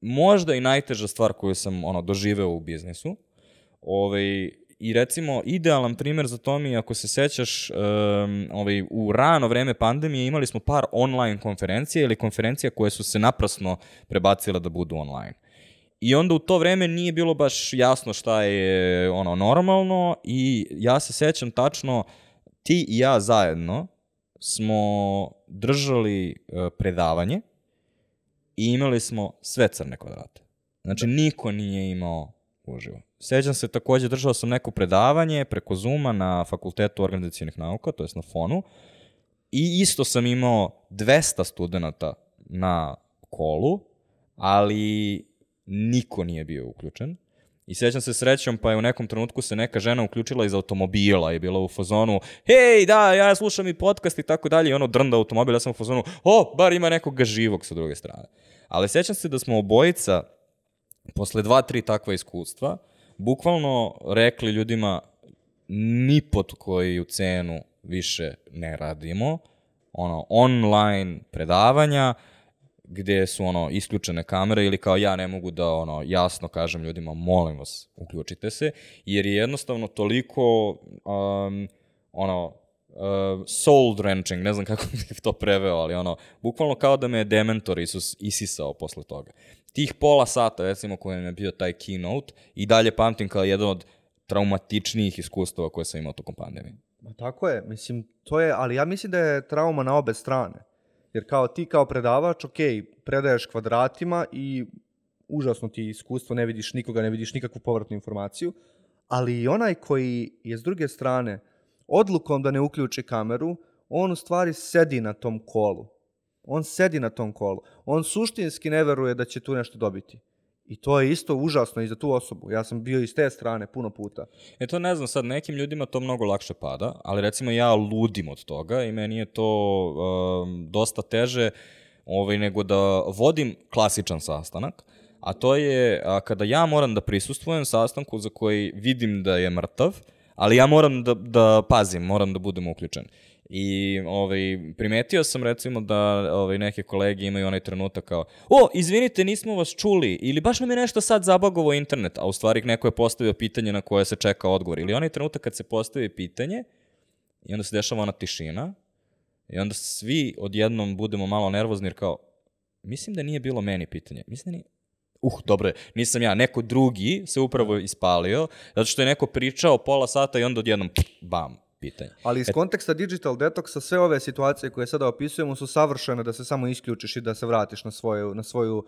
možda i najteža stvar koju sam ono, doživeo u biznisu. Ovaj, I recimo, idealan primer za to mi ako se sećaš, um, ovaj, u rano vreme pandemije imali smo par online konferencija ili konferencija koje su se naprasno prebacile da budu online. I onda u to vreme nije bilo baš jasno šta je ono normalno i ja se sećam tačno ti i ja zajedno smo držali uh, predavanje i imali smo sve crne kvadrate. Znači, da. niko nije imao uživo. Sećam se takođe, držao sam neko predavanje preko Zuma na Fakultetu organizacijenih nauka, to jest na FONU, i isto sam imao 200 studenta na kolu, ali niko nije bio uključen. I sećam se srećom, pa je u nekom trenutku se neka žena uključila iz automobila i bila u fazonu, hej, da, ja slušam i podcast i tako dalje, i ono drnda automobil, ja sam u fazonu, o, bar ima nekoga živog sa druge strane. Ali sećam se da smo obojica, posle dva, tri takva iskustva, bukvalno rekli ljudima, ni pod koju cenu više ne radimo, ono, online predavanja, gde su ono isključene kamere ili kao ja ne mogu da ono jasno kažem ljudima molim vas uključite se jer je jednostavno toliko um, ono uh, soul drenching, ne znam kako bih to preveo, ali ono, bukvalno kao da me je dementor Isus isisao posle toga. Tih pola sata, recimo, kojem je bio taj keynote, i dalje pamtim kao jedan od traumatičnijih iskustava koje sam imao tokom pandemije. Ma tako je, mislim, to je, ali ja mislim da je trauma na obe strane. Jer kao ti kao predavač, ok, predaješ kvadratima i užasno ti iskustvo, ne vidiš nikoga, ne vidiš nikakvu povratnu informaciju, ali i onaj koji je s druge strane odlukom da ne uključi kameru, on u stvari sedi na tom kolu. On sedi na tom kolu. On suštinski ne veruje da će tu nešto dobiti. I to je isto užasno i za tu osobu. Ja sam bio iz te strane puno puta. E to ne znam, sad nekim ljudima to mnogo lakše pada, ali recimo ja ludim od toga i meni je to um, dosta teže ovaj, nego da vodim klasičan sastanak, a to je a, kada ja moram da prisustvujem sastanku za koji vidim da je mrtav, ali ja moram da, da pazim, moram da budem uključen. I ovaj, primetio sam recimo da ovaj, neke kolege imaju onaj trenutak kao o, izvinite, nismo vas čuli ili baš nam je nešto sad zabagovo internet, a u stvari neko je postavio pitanje na koje se čeka odgovor. Ili onaj trenutak kad se postavi pitanje i onda se dešava ona tišina i onda svi odjednom budemo malo nervozni jer kao mislim da nije bilo meni pitanje. Mislim da nije, uh, dobro nisam ja, neko drugi se upravo ispalio, zato što je neko pričao pola sata i onda odjednom, bam, pitanje. Ali iz Et... konteksta digital detoxa sve ove situacije koje sada opisujemo su savršene da se samo isključiš i da se vratiš na svoju, na svoju uh,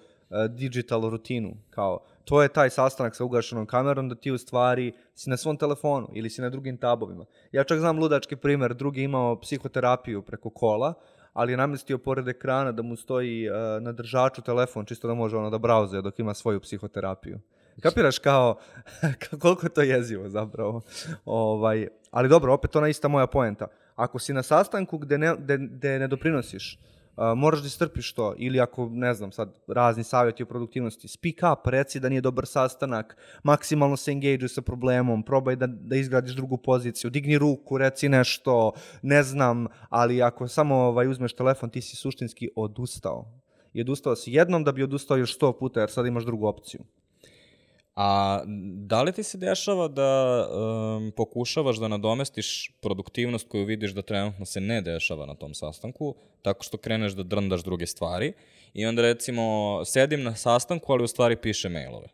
digital rutinu. Kao, to je taj sastanak sa ugašenom kamerom da ti u stvari si na svom telefonu ili si na drugim tabovima. Ja čak znam ludački primer, drugi imao psihoterapiju preko kola, ali je namestio pored ekrana da mu stoji uh, na držaču telefon, čisto da može ono da brauzuje dok ima svoju psihoterapiju. Kapiraš kao, koliko je to jezivo zapravo. Ovaj, ali dobro, opet ona ista moja poenta. Ako si na sastanku gde ne, gde, gde ne doprinosiš, uh, moraš da istrpiš to. Ili ako, ne znam, sad razni savjeti o produktivnosti, speak up, reci da nije dobar sastanak, maksimalno se engage sa problemom, probaj da, da izgradiš drugu poziciju, digni ruku, reci nešto, ne znam, ali ako samo ovaj, uzmeš telefon, ti si suštinski odustao. I odustao si jednom da bi odustao još sto puta, jer sad imaš drugu opciju. A da li ti se dešava da um, pokušavaš da nadomestiš produktivnost koju vidiš da trenutno se ne dešava na tom sastanku, tako što kreneš da drndaš druge stvari i onda recimo sedim na sastanku, ali u stvari piše mailove?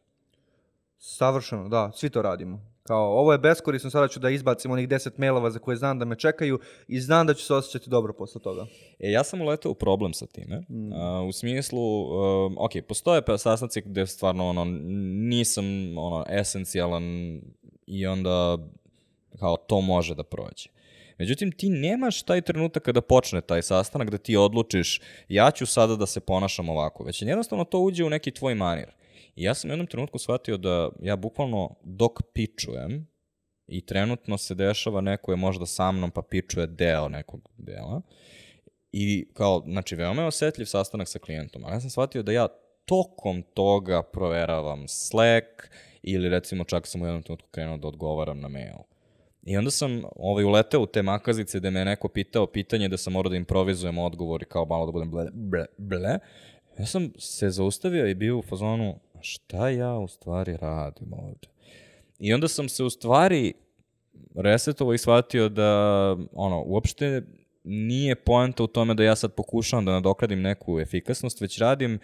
Savršeno, da, svi to radimo. Kao, ovo je beskorisno, sada ću da izbacim onih 10 mailova za koje znam da me čekaju i znam da ću se osjećati dobro posle toga. E, ja sam uletao u problem sa time. Mm. Uh, u smislu, uh, ok, postoje pa sastanci gde stvarno ono, nisam ono, esencijalan i onda kao to može da prođe. Međutim, ti nemaš taj trenutak kada počne taj sastanak da ti odlučiš ja ću sada da se ponašam ovako, već jednostavno to uđe u neki tvoj manir. Ja sam u jednom trenutku shvatio da ja bukvalno dok pičujem i trenutno se dešava neko je možda sa mnom pa pičuje deo nekog dela i kao, znači, veoma je osetljiv sastanak sa klijentom, ali ja sam shvatio da ja tokom toga proveravam Slack ili recimo čak sam u jednom trenutku krenuo da odgovaram na mail. I onda sam ovaj, uleteo u te makazice gde me neko pitao pitanje da sam morao da improvizujem odgovor i kao malo da budem ble, ble, ble. Ja sam se zaustavio i bio u fazonu, šta ja u stvari radim ovde? I onda sam se u stvari resetovao i shvatio da, ono, uopšte nije poenta u tome da ja sad pokušavam da nadokradim neku efikasnost, već radim,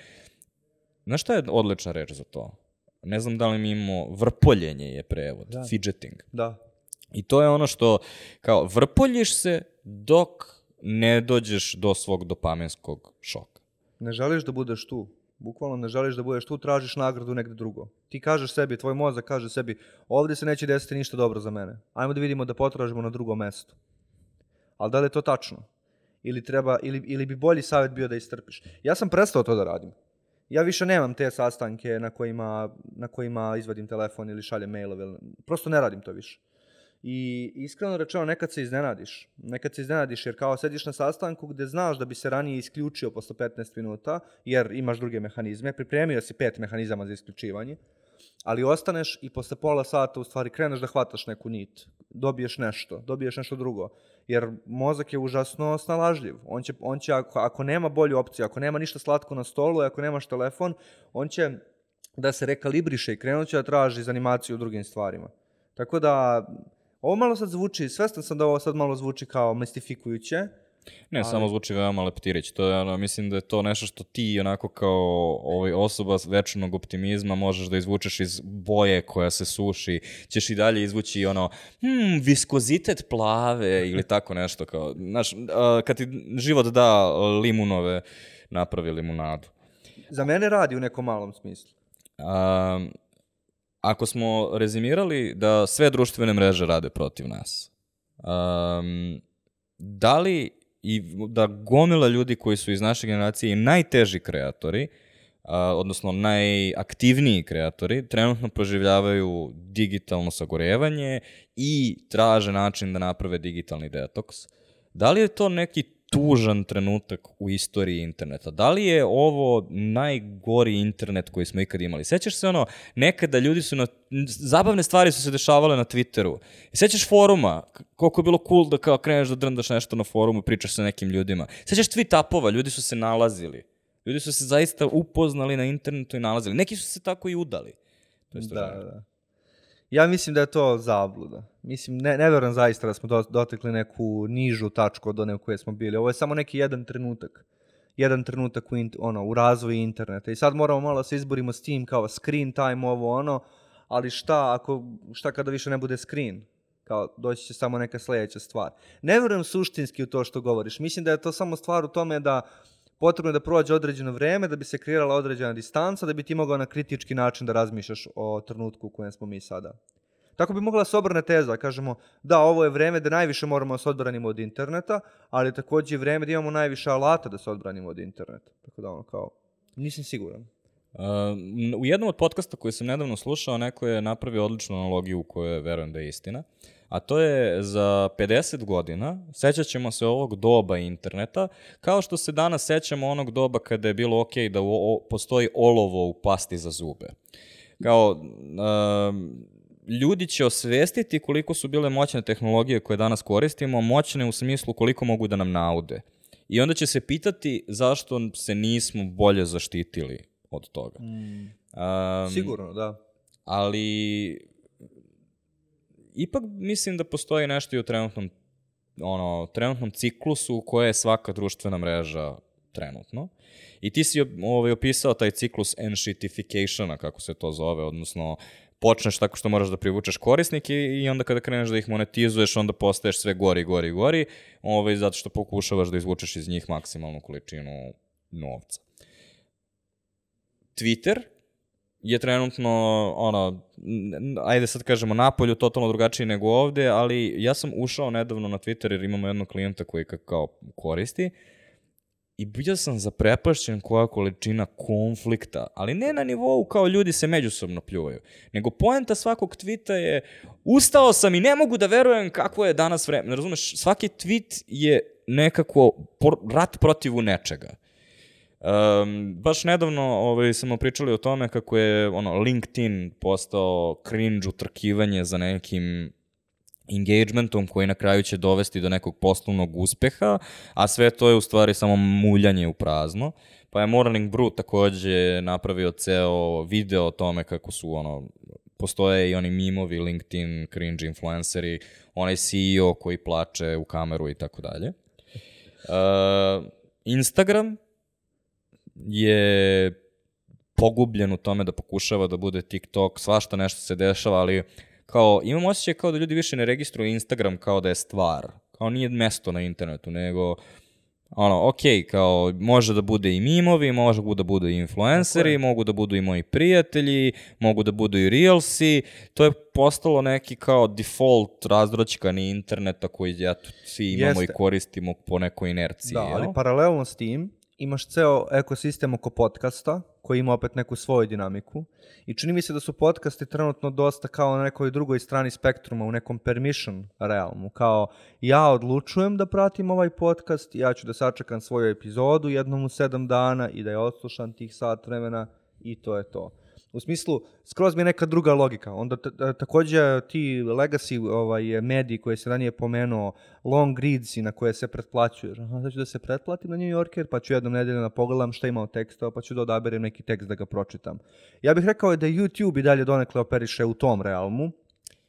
znaš šta je odlična reč za to? Ne znam da li mi imamo, vrpoljenje je prevod, Da. fidgeting. Da. I to je ono što, kao, vrpoljiš se dok ne dođeš do svog dopaminskog šoka. Ne želiš da budeš tu. Bukvalno ne želiš da budeš tu, tražiš nagradu negde drugo. Ti kažeš sebi, tvoj mozak kaže sebi, ovde se neće desiti ništa dobro za mene. Ajmo da vidimo da potražimo na drugom mestu. Ali da li je to tačno? Ili, treba, ili, ili bi bolji savjet bio da istrpiš? Ja sam prestao to da radim. Ja više nemam te sastanke na kojima, na kojima izvadim telefon ili šaljem mailove. Prosto ne radim to više. I iskreno rečeno, nekad se iznenadiš. Nekad se iznenadiš jer kao sediš na sastanku gde znaš da bi se ranije isključio posle 15 minuta, jer imaš druge mehanizme, pripremio si pet mehanizama za isključivanje, ali ostaneš i posle pola sata u stvari kreneš da hvataš neku nit. Dobiješ nešto, dobiješ nešto drugo. Jer mozak je užasno snalažljiv. On će, on će ako, ako nema bolju opciju, ako nema ništa slatko na stolu ako nemaš telefon, on će da se rekalibriše i krenut će da traži za animaciju u drugim stvarima. Tako da, ovo malo sad zvuči, svestan sam da ovo sad malo zvuči kao mistifikujuće, Ne, samo zvuči veoma leptirić. To je, ono, mislim da je to nešto što ti onako kao ovaj, osoba večnog optimizma možeš da izvučeš iz boje koja se suši. Ćeš i dalje izvući ono, hmm, viskozitet plave ili tako nešto. Kao, znaš, kad ti život da limunove, napravi limunadu. za mene radi u nekom malom smislu. A, ako smo rezimirali da sve društvene mreže rade protiv nas, um, da li i da gomila ljudi koji su iz naše generacije i najteži kreatori, a, odnosno najaktivniji kreatori, trenutno proživljavaju digitalno sagorevanje i traže način da naprave digitalni detoks. Da li je to neki tužan trenutak u istoriji interneta? Da li je ovo najgori internet koji smo ikad imali? Sećaš se ono, nekada ljudi su na... Zabavne stvari su se dešavale na Twitteru. Sećaš foruma, koliko je bilo cool da kao kreneš da drndaš nešto na forumu i pričaš sa nekim ljudima. Sećaš tweet-upova, ljudi su se nalazili. Ljudi su se zaista upoznali na internetu i nalazili. Neki su se tako i udali. To je Da, da. Ja mislim da je to zabluda. Mislim, ne, ne verujem zaista da smo do, dotekli neku nižu tačku od one u kojoj smo bili. Ovo je samo neki jedan trenutak. Jedan trenutak u, ono, u razvoju interneta. I sad moramo malo da se izborimo s tim kao screen time, ovo ono, ali šta, ako, šta kada više ne bude screen? Kao, doći će samo neka sledeća stvar. Ne verujem suštinski u to što govoriš. Mislim da je to samo stvar u tome da potrebno je da prođe određeno vreme da bi se kreirala određena distanca, da bi ti mogao na kritički način da razmišljaš o trenutku u kojem smo mi sada. Tako bi mogla da se obrne teza, kažemo da ovo je vreme da najviše moramo da se odbranimo od interneta, ali je takođe i vreme da imamo najviše alata da se odbranimo od interneta. Tako da ono kao, nisam siguran. Uh, u jednom od podcasta koji sam nedavno slušao, neko je napravio odličnu analogiju u kojoj verujem da je istina, a to je za 50 godina, sećat ćemo se ovog doba interneta, kao što se danas sećamo onog doba kada je bilo ok da u, o, postoji olovo u pasti za zube. Kao, um, ljudi će osvestiti koliko su bile moćne tehnologije koje danas koristimo, moćne u smislu koliko mogu da nam naude. I onda će se pitati zašto se nismo bolje zaštitili od toga. Um, Sigurno, da. ali ipak mislim da postoji nešto i u trenutnom ono, trenutnom ciklusu koje je svaka društvena mreža trenutno. I ti si ovaj, opisao taj ciklus enshitificationa, kako se to zove, odnosno počneš tako što moraš da privučeš korisnike i onda kada kreneš da ih monetizuješ, onda postaješ sve gori, gori, gori, ovaj, zato što pokušavaš da izvučeš iz njih maksimalnu količinu novca. Twitter je trenutno, ono, ajde sad kažemo, napolju totalno drugačiji nego ovde, ali ja sam ušao nedavno na Twitter jer imamo jednog klijenta koji ka- kao koristi i bio sam zaprepašćen koja količina konflikta, ali ne na nivou kao ljudi se međusobno pljuvaju, nego poenta svakog tvita je ustao sam i ne mogu da verujem kako je danas vreme. Razumeš, svaki tweet je nekako por- rat protivu nečega. Um, baš nedavno ovaj, smo pričali o tome kako je ono, LinkedIn postao cringe utrkivanje za nekim engagementom koji na kraju će dovesti do nekog poslovnog uspeha, a sve to je u stvari samo muljanje u prazno. pa je Morning Brew takođe napravio ceo video o tome kako su ono, postoje i oni mimovi, LinkedIn, cringe influenceri, onaj CEO koji plače u kameru i tako dalje. Instagram je pogubljen u tome da pokušava da bude TikTok, svašta nešto se dešava, ali kao, imam osjećaj kao da ljudi više ne registruju Instagram kao da je stvar, kao nije mesto na internetu, nego ono, ok, kao, može da bude i mimovi, može da budu i influenceri, mogu da budu i moji prijatelji, mogu da budu i reelsi, to je postalo neki kao default razdraćkani interneta koji ja, svi imamo Jeste. i koristimo po nekoj inerciji. Da, jel? ali paralelno s tim imaš ceo ekosistem oko podcasta koji ima opet neku svoju dinamiku i čini mi se da su podcasti trenutno dosta kao na nekoj drugoj strani spektruma, u nekom permission realmu, kao ja odlučujem da pratim ovaj podcast, ja ću da sačekam svoju epizodu jednom u sedam dana i da je odslušam tih sat vremena i to je to. U smislu, skroz mi je neka druga logika. Onda t- takođe ti legacy ovaj, mediji koje se ranije pomenuo, long readsi na koje se pretplaćuješ. Aha, sad ću da se pretplatim na New Yorker, pa ću jednom nedeljom da pogledam šta ima od teksta, pa ću da odaberem neki tekst da ga pročitam. Ja bih rekao da YouTube i dalje donekle operiše u tom realmu,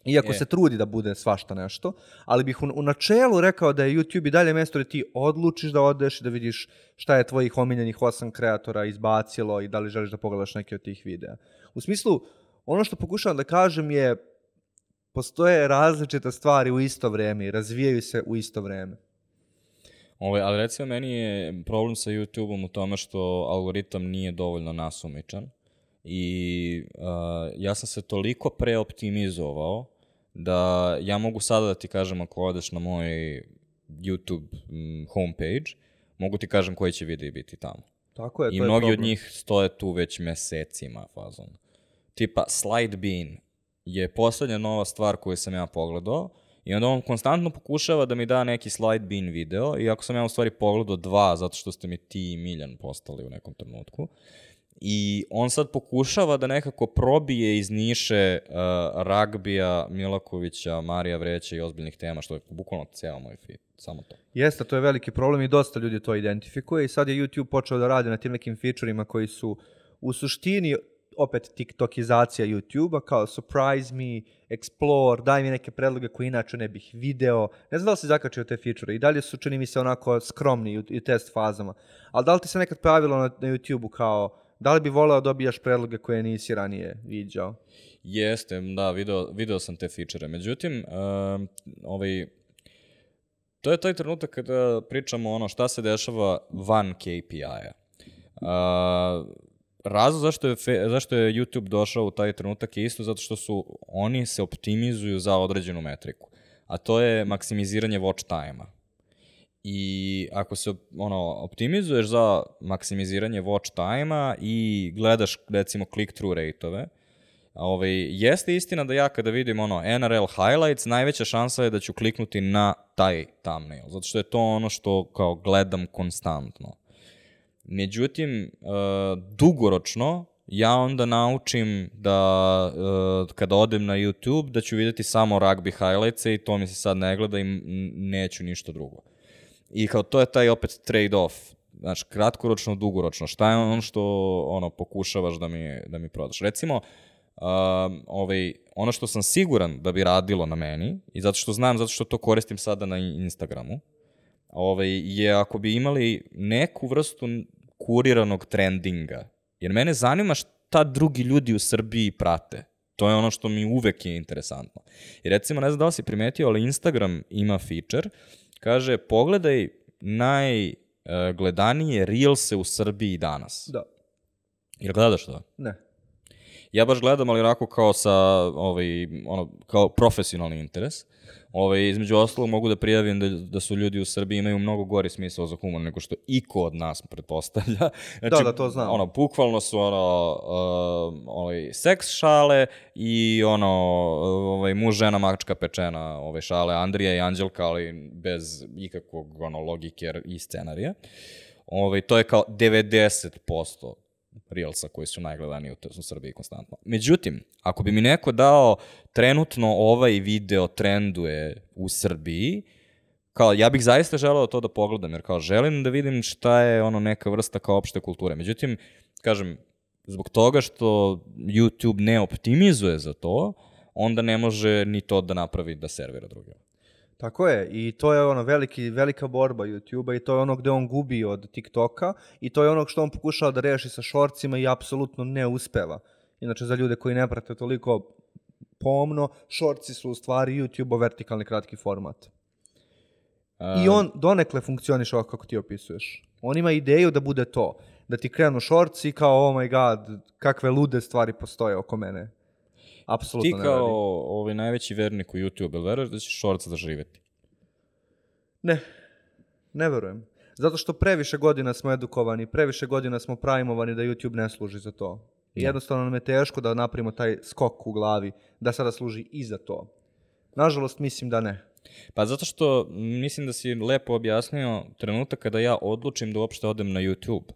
iako Je. se trudi da bude svašta nešto, ali bih u, u načelu rekao da je YouTube i dalje mesto gde ti odlučiš da odeš i da vidiš šta je tvojih omiljenih osam kreatora izbacilo i da li želiš da pogledaš neke od tih videa. U smislu, ono što pokušavam da kažem je postoje različite stvari u isto vreme i razvijaju se u isto vreme. Ovaj, ali recimo meni je problem sa YouTube-om u tome što algoritam nije dovoljno nasumičan i uh, ja sam se toliko preoptimizovao da ja mogu sada da ti kažem ako odeš na moj YouTube mm, homepage, mogu ti kažem koji će videi biti tamo. Tako je, I to je mnogi od problem. njih stoje tu već mesecima fazon. Tipa Slide Bean je poslednja nova stvar koju sam ja pogledao i onda on konstantno pokušava da mi da neki Slide Bean video iako sam ja u stvari pogledao dva zato što ste mi ti i Miljan postali u nekom trenutku. I on sad pokušava da nekako probije iz niše uh, ragbija, Milakovića, Marija Vreća i ozbiljnih tema, što je bukvalno ceo moj feed. Samo to. Jeste, to je veliki problem i dosta ljudi to identifikuje i sad je YouTube počeo da radi na tim nekim featureima koji su u suštini opet tiktokizacija YouTube-a, kao surprise me, explore, daj mi neke predloge koje inače ne bih video. Ne znam da li si zakačio te feature i dalje su, čini mi se, onako skromni u, u test fazama. Ali da li ti se nekad pojavilo na, na YouTube-u kao, da li bi voleo da dobijaš predloge koje nisi ranije viđao? Jeste, da, video, video sam te feature. Međutim, um, ovaj, to je taj trenutak kada pričamo ono šta se dešava van KPI-a. Uh, razlog zašto je, zašto je YouTube došao u taj trenutak je isto zato što su oni se optimizuju za određenu metriku. A to je maksimiziranje watch time-a. I ako se ono, optimizuješ za maksimiziranje watch time-a i gledaš recimo click-through rate-ove, Ovaj, jeste istina da ja kada vidim ono NRL highlights, najveća šansa je da ću kliknuti na taj thumbnail, zato što je to ono što kao gledam konstantno. Međutim, uh, dugoročno, ja onda naučim da uh, kada odem na YouTube da ću videti samo rugby highlights i to mi se sad ne gleda i neću ništa drugo. I kao to je taj opet trade-off. Znači, kratkoročno, dugoročno. Šta je ono što ono, pokušavaš da mi, da mi prodaš? Recimo, um, ovaj, ono što sam siguran da bi radilo na meni, i zato što znam, zato što to koristim sada na Instagramu, ovaj, je ako bi imali neku vrstu kuriranog trendinga. Jer mene zanima šta drugi ljudi u Srbiji prate. To je ono što mi uvek je interesantno. I recimo, ne znam da li si primetio, ali Instagram ima feature, kaže, pogledaj najgledanije reelse u Srbiji danas. Da. Jel gledaš to? Ne. Ja baš gledam, ali onako kao sa, ovaj, ono, kao profesionalni interes. Ovaj, između ostalog mogu da prijavim da, da su ljudi u Srbiji imaju mnogo gori smisao za humor nego što iko od nas pretpostavlja. Znači, Da, da, to znam. Ono, bukvalno su ono, uh, ovaj, seks šale i ono, ovaj, muž, žena, mačka, pečena ovaj, šale Andrija i Anđelka, ali bez ikakvog ono, logike i scenarija. Ovaj, to je kao 90% Reelsa koji su najgledaniji u, u Srbiji konstantno. Međutim, ako bi mi neko dao trenutno ovaj video trenduje u Srbiji, kao, ja bih zaista želeo to da pogledam, jer kao, želim da vidim šta je ono neka vrsta kao opšte kulture. Međutim, kažem, zbog toga što YouTube ne optimizuje za to, onda ne može ni to da napravi da servira drugima. Tako je, i to je ono veliki, velika borba YouTube-a i to je ono gde on gubi od TikToka i to je ono što on pokušava da reši sa šorcima i apsolutno ne uspeva. Inače, za ljude koji ne prate toliko pomno, šorci su u stvari YouTube-o vertikalni kratki format. I on donekle funkcioniše ovako kako ti opisuješ. On ima ideju da bude to. Da ti krenu šorci kao, oh my god, kakve lude stvari postoje oko mene. Apsolutno Ti kao ovaj najveći vernik u YouTube, jel veruješ da će shorts da živeti? Ne, ne verujem. Zato što previše godina smo edukovani, previše godina smo primovani da YouTube ne služi za to. I jednostavno nam je teško da napravimo taj skok u glavi, da sada služi i za to. Nažalost, mislim da ne. Pa zato što mislim da si lepo objasnio trenutak kada ja odlučim da uopšte odem na YouTube.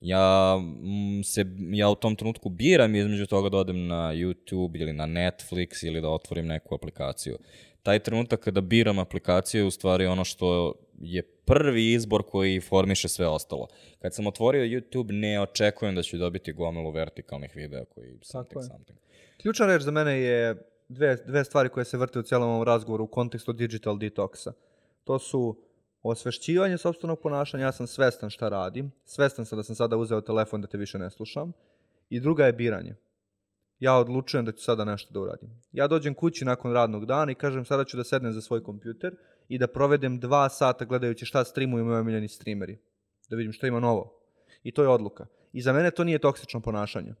Ja, mm, se, ja u tom trenutku biram između toga da odem na YouTube ili na Netflix ili da otvorim neku aplikaciju. Taj trenutak kada biram aplikaciju je u stvari ono što je prvi izbor koji formiše sve ostalo. Kad sam otvorio YouTube ne očekujem da ću dobiti gomilu vertikalnih videa koji something, je. something. Ključna reč za mene je dve, dve stvari koje se vrte u cijelom ovom razgovoru u kontekstu digital detoxa. To su osvešćivanje sobstvenog ponašanja, ja sam svestan šta radim, svestan sam da sam sada uzeo telefon da te više ne slušam. I druga je biranje. Ja odlučujem da ću sada nešto da uradim. Ja dođem kući nakon radnog dana i kažem sada ću da sednem za svoj kompjuter i da provedem dva sata gledajući šta streamuju moji omiljeni streameri. Da vidim šta ima novo. I to je odluka. I za mene to nije toksično ponašanje.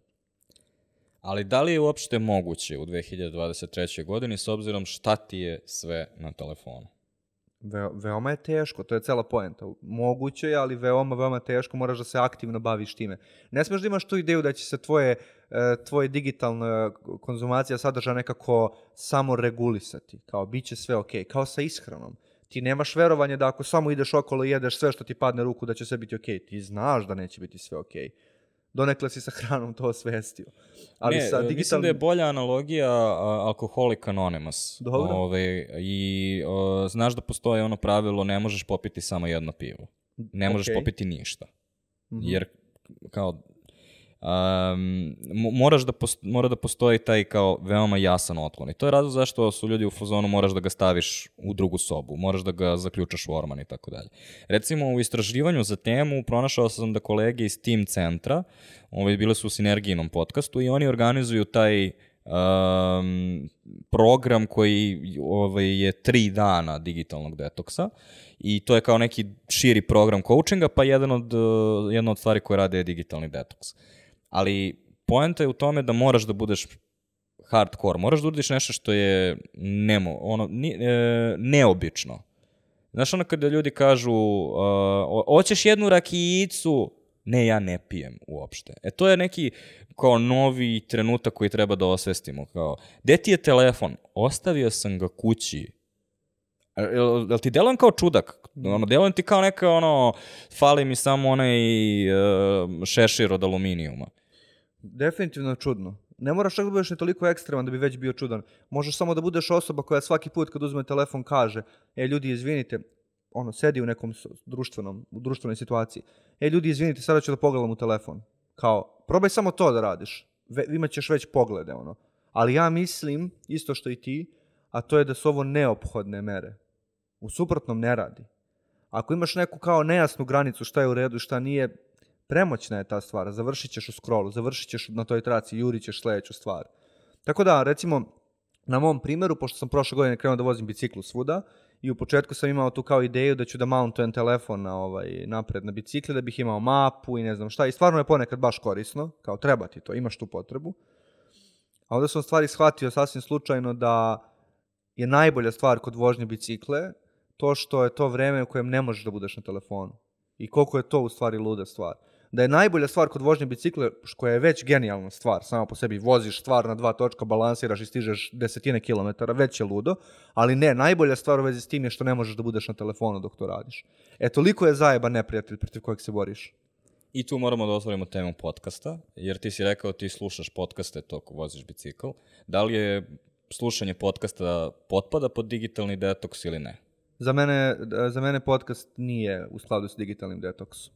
Ali da li je uopšte moguće u 2023. godini s obzirom šta ti je sve na telefonu? Ve, veoma je teško, to je cela poenta. Moguće je, ali veoma, veoma teško, moraš da se aktivno baviš time. Ne smeš da imaš tu ideju da će se tvoje, e, tvoje digitalna konzumacija sadržaja nekako samo regulisati. Kao, bit će sve okej, kao sa ishranom. Ti nemaš verovanje da ako samo ideš okolo i jedeš sve što ti padne ruku da će sve biti okej. Ti znaš da neće biti sve okej. Donekle si sa hranom to osvestio. Ali ne, sa e, mislim digitalnim... da je bolja analogija a, Alcoholic Anonymous. Dobro. Ove, I o, znaš da postoje ono pravilo ne možeš popiti samo jedno pivo. Ne možeš Okej. popiti ništa. Jer kao um, moraš da post, mora da postoji taj kao veoma jasan otklon. I to je razlog zašto su ljudi u fazonu moraš da ga staviš u drugu sobu, moraš da ga zaključaš u orman i tako dalje. Recimo u istraživanju za temu pronašao sam da kolege iz Team centra, ovaj, bile su u Sinergijinom podcastu i oni organizuju taj um, program koji ovaj, je tri dana digitalnog detoksa i to je kao neki širi program coachinga, pa jedan od, uh, jedna od stvari koje rade je digitalni detoks. Ali poenta je u tome da moraš da budeš hardcore, moraš da uradiš nešto što je nemo, ono, ni, e, neobično. Znaš ono kada ljudi kažu, uh, hoćeš jednu rakijicu, ne, ja ne pijem uopšte. E to je neki kao novi trenutak koji treba da osvestimo. Kao, gde ti je telefon? Ostavio sam ga kući. Jel, jel ti delujem kao čudak? Ono, delujem ti kao neka, ono, fali mi samo onaj uh, šešir od aluminijuma. Definitivno čudno. Ne moraš čak da budeš ni toliko ekstreman da bi već bio čudan. Možeš samo da budeš osoba koja svaki put kad uzme telefon kaže e ljudi izvinite, ono, sedi u nekom društvenom, u društvenoj situaciji. E ljudi izvinite, sada ću da pogledam u telefon. Kao, probaj samo to da radiš. Ve, imat ćeš već poglede, ono. Ali ja mislim, isto što i ti, a to je da su ovo neophodne mere. U suprotnom ne radi. Ako imaš neku kao nejasnu granicu šta je u redu šta nije, premoćna je ta stvar. Završit ćeš u scrollu, završit ćeš na toj traci, jurit ćeš sledeću stvar. Tako da, recimo, na mom primjeru, pošto sam prošle godine krenuo da vozim biciklu svuda, i u početku sam imao tu kao ideju da ću da mountujem telefon na ovaj, napred na bicikli, da bih imao mapu i ne znam šta. I stvarno je ponekad baš korisno, kao treba ti to, imaš tu potrebu. A onda sam stvari shvatio sasvim slučajno da je najbolja stvar kod vožnje bicikle to što je to vreme u kojem ne možeš da budeš na telefonu. I koliko je to u stvari luda stvar. Da je najbolja stvar kod vožnje bicikle, š- koja je već genijalna stvar, sama po sebi voziš stvar na dva točka, balansiraš i stižeš desetine kilometara, već je ludo, ali ne, najbolja stvar u vezi s tim je što ne možeš da budeš na telefonu dok to radiš. E, toliko je zajeba neprijatelj protiv kojeg se boriš. I tu moramo da otvorimo temu podcasta, jer ti si rekao ti slušaš podcaste toko voziš bicikl. Da li je slušanje podcasta potpada pod digitalni detoks ili ne? Za mene, za mene podcast nije u skladu s digitalnim detoksom.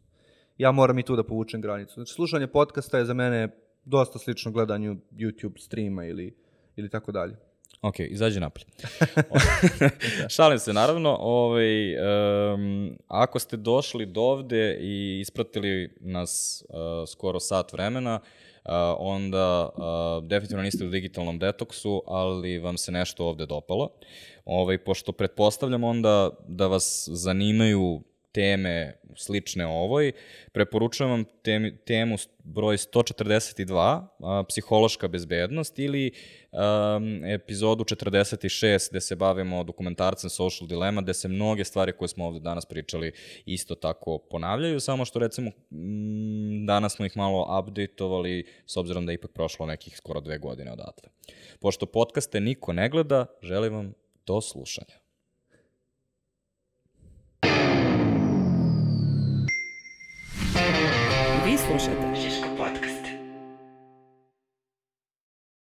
Ja moram i tu da povučem granicu. Znači, slušanje podcasta je za mene dosta slično gledanju YouTube streama ili, ili tako dalje. Ok, izađi napolje. Šalim se, naravno. Ovaj, um, ako ste došli do ovde i ispratili nas uh, skoro sat vremena, uh, onda definitivno niste u digitalnom detoksu, ali vam se nešto ovde dopalo. Ovaj, pošto pretpostavljam onda da vas zanimaju teme slične ovoj, preporučujem vam temi, temu broj 142, a, psihološka bezbednost, ili a, epizodu 46, gde se bavimo dokumentarcem Social Dilemma, gde se mnoge stvari koje smo ovde danas pričali isto tako ponavljaju, samo što recimo m, danas smo ih malo updateovali, s obzirom da je ipak prošlo nekih skoro dve godine odatle. Pošto podcaste niko ne gleda, želim vam do slušanja. Vi slušate Žiško podcast.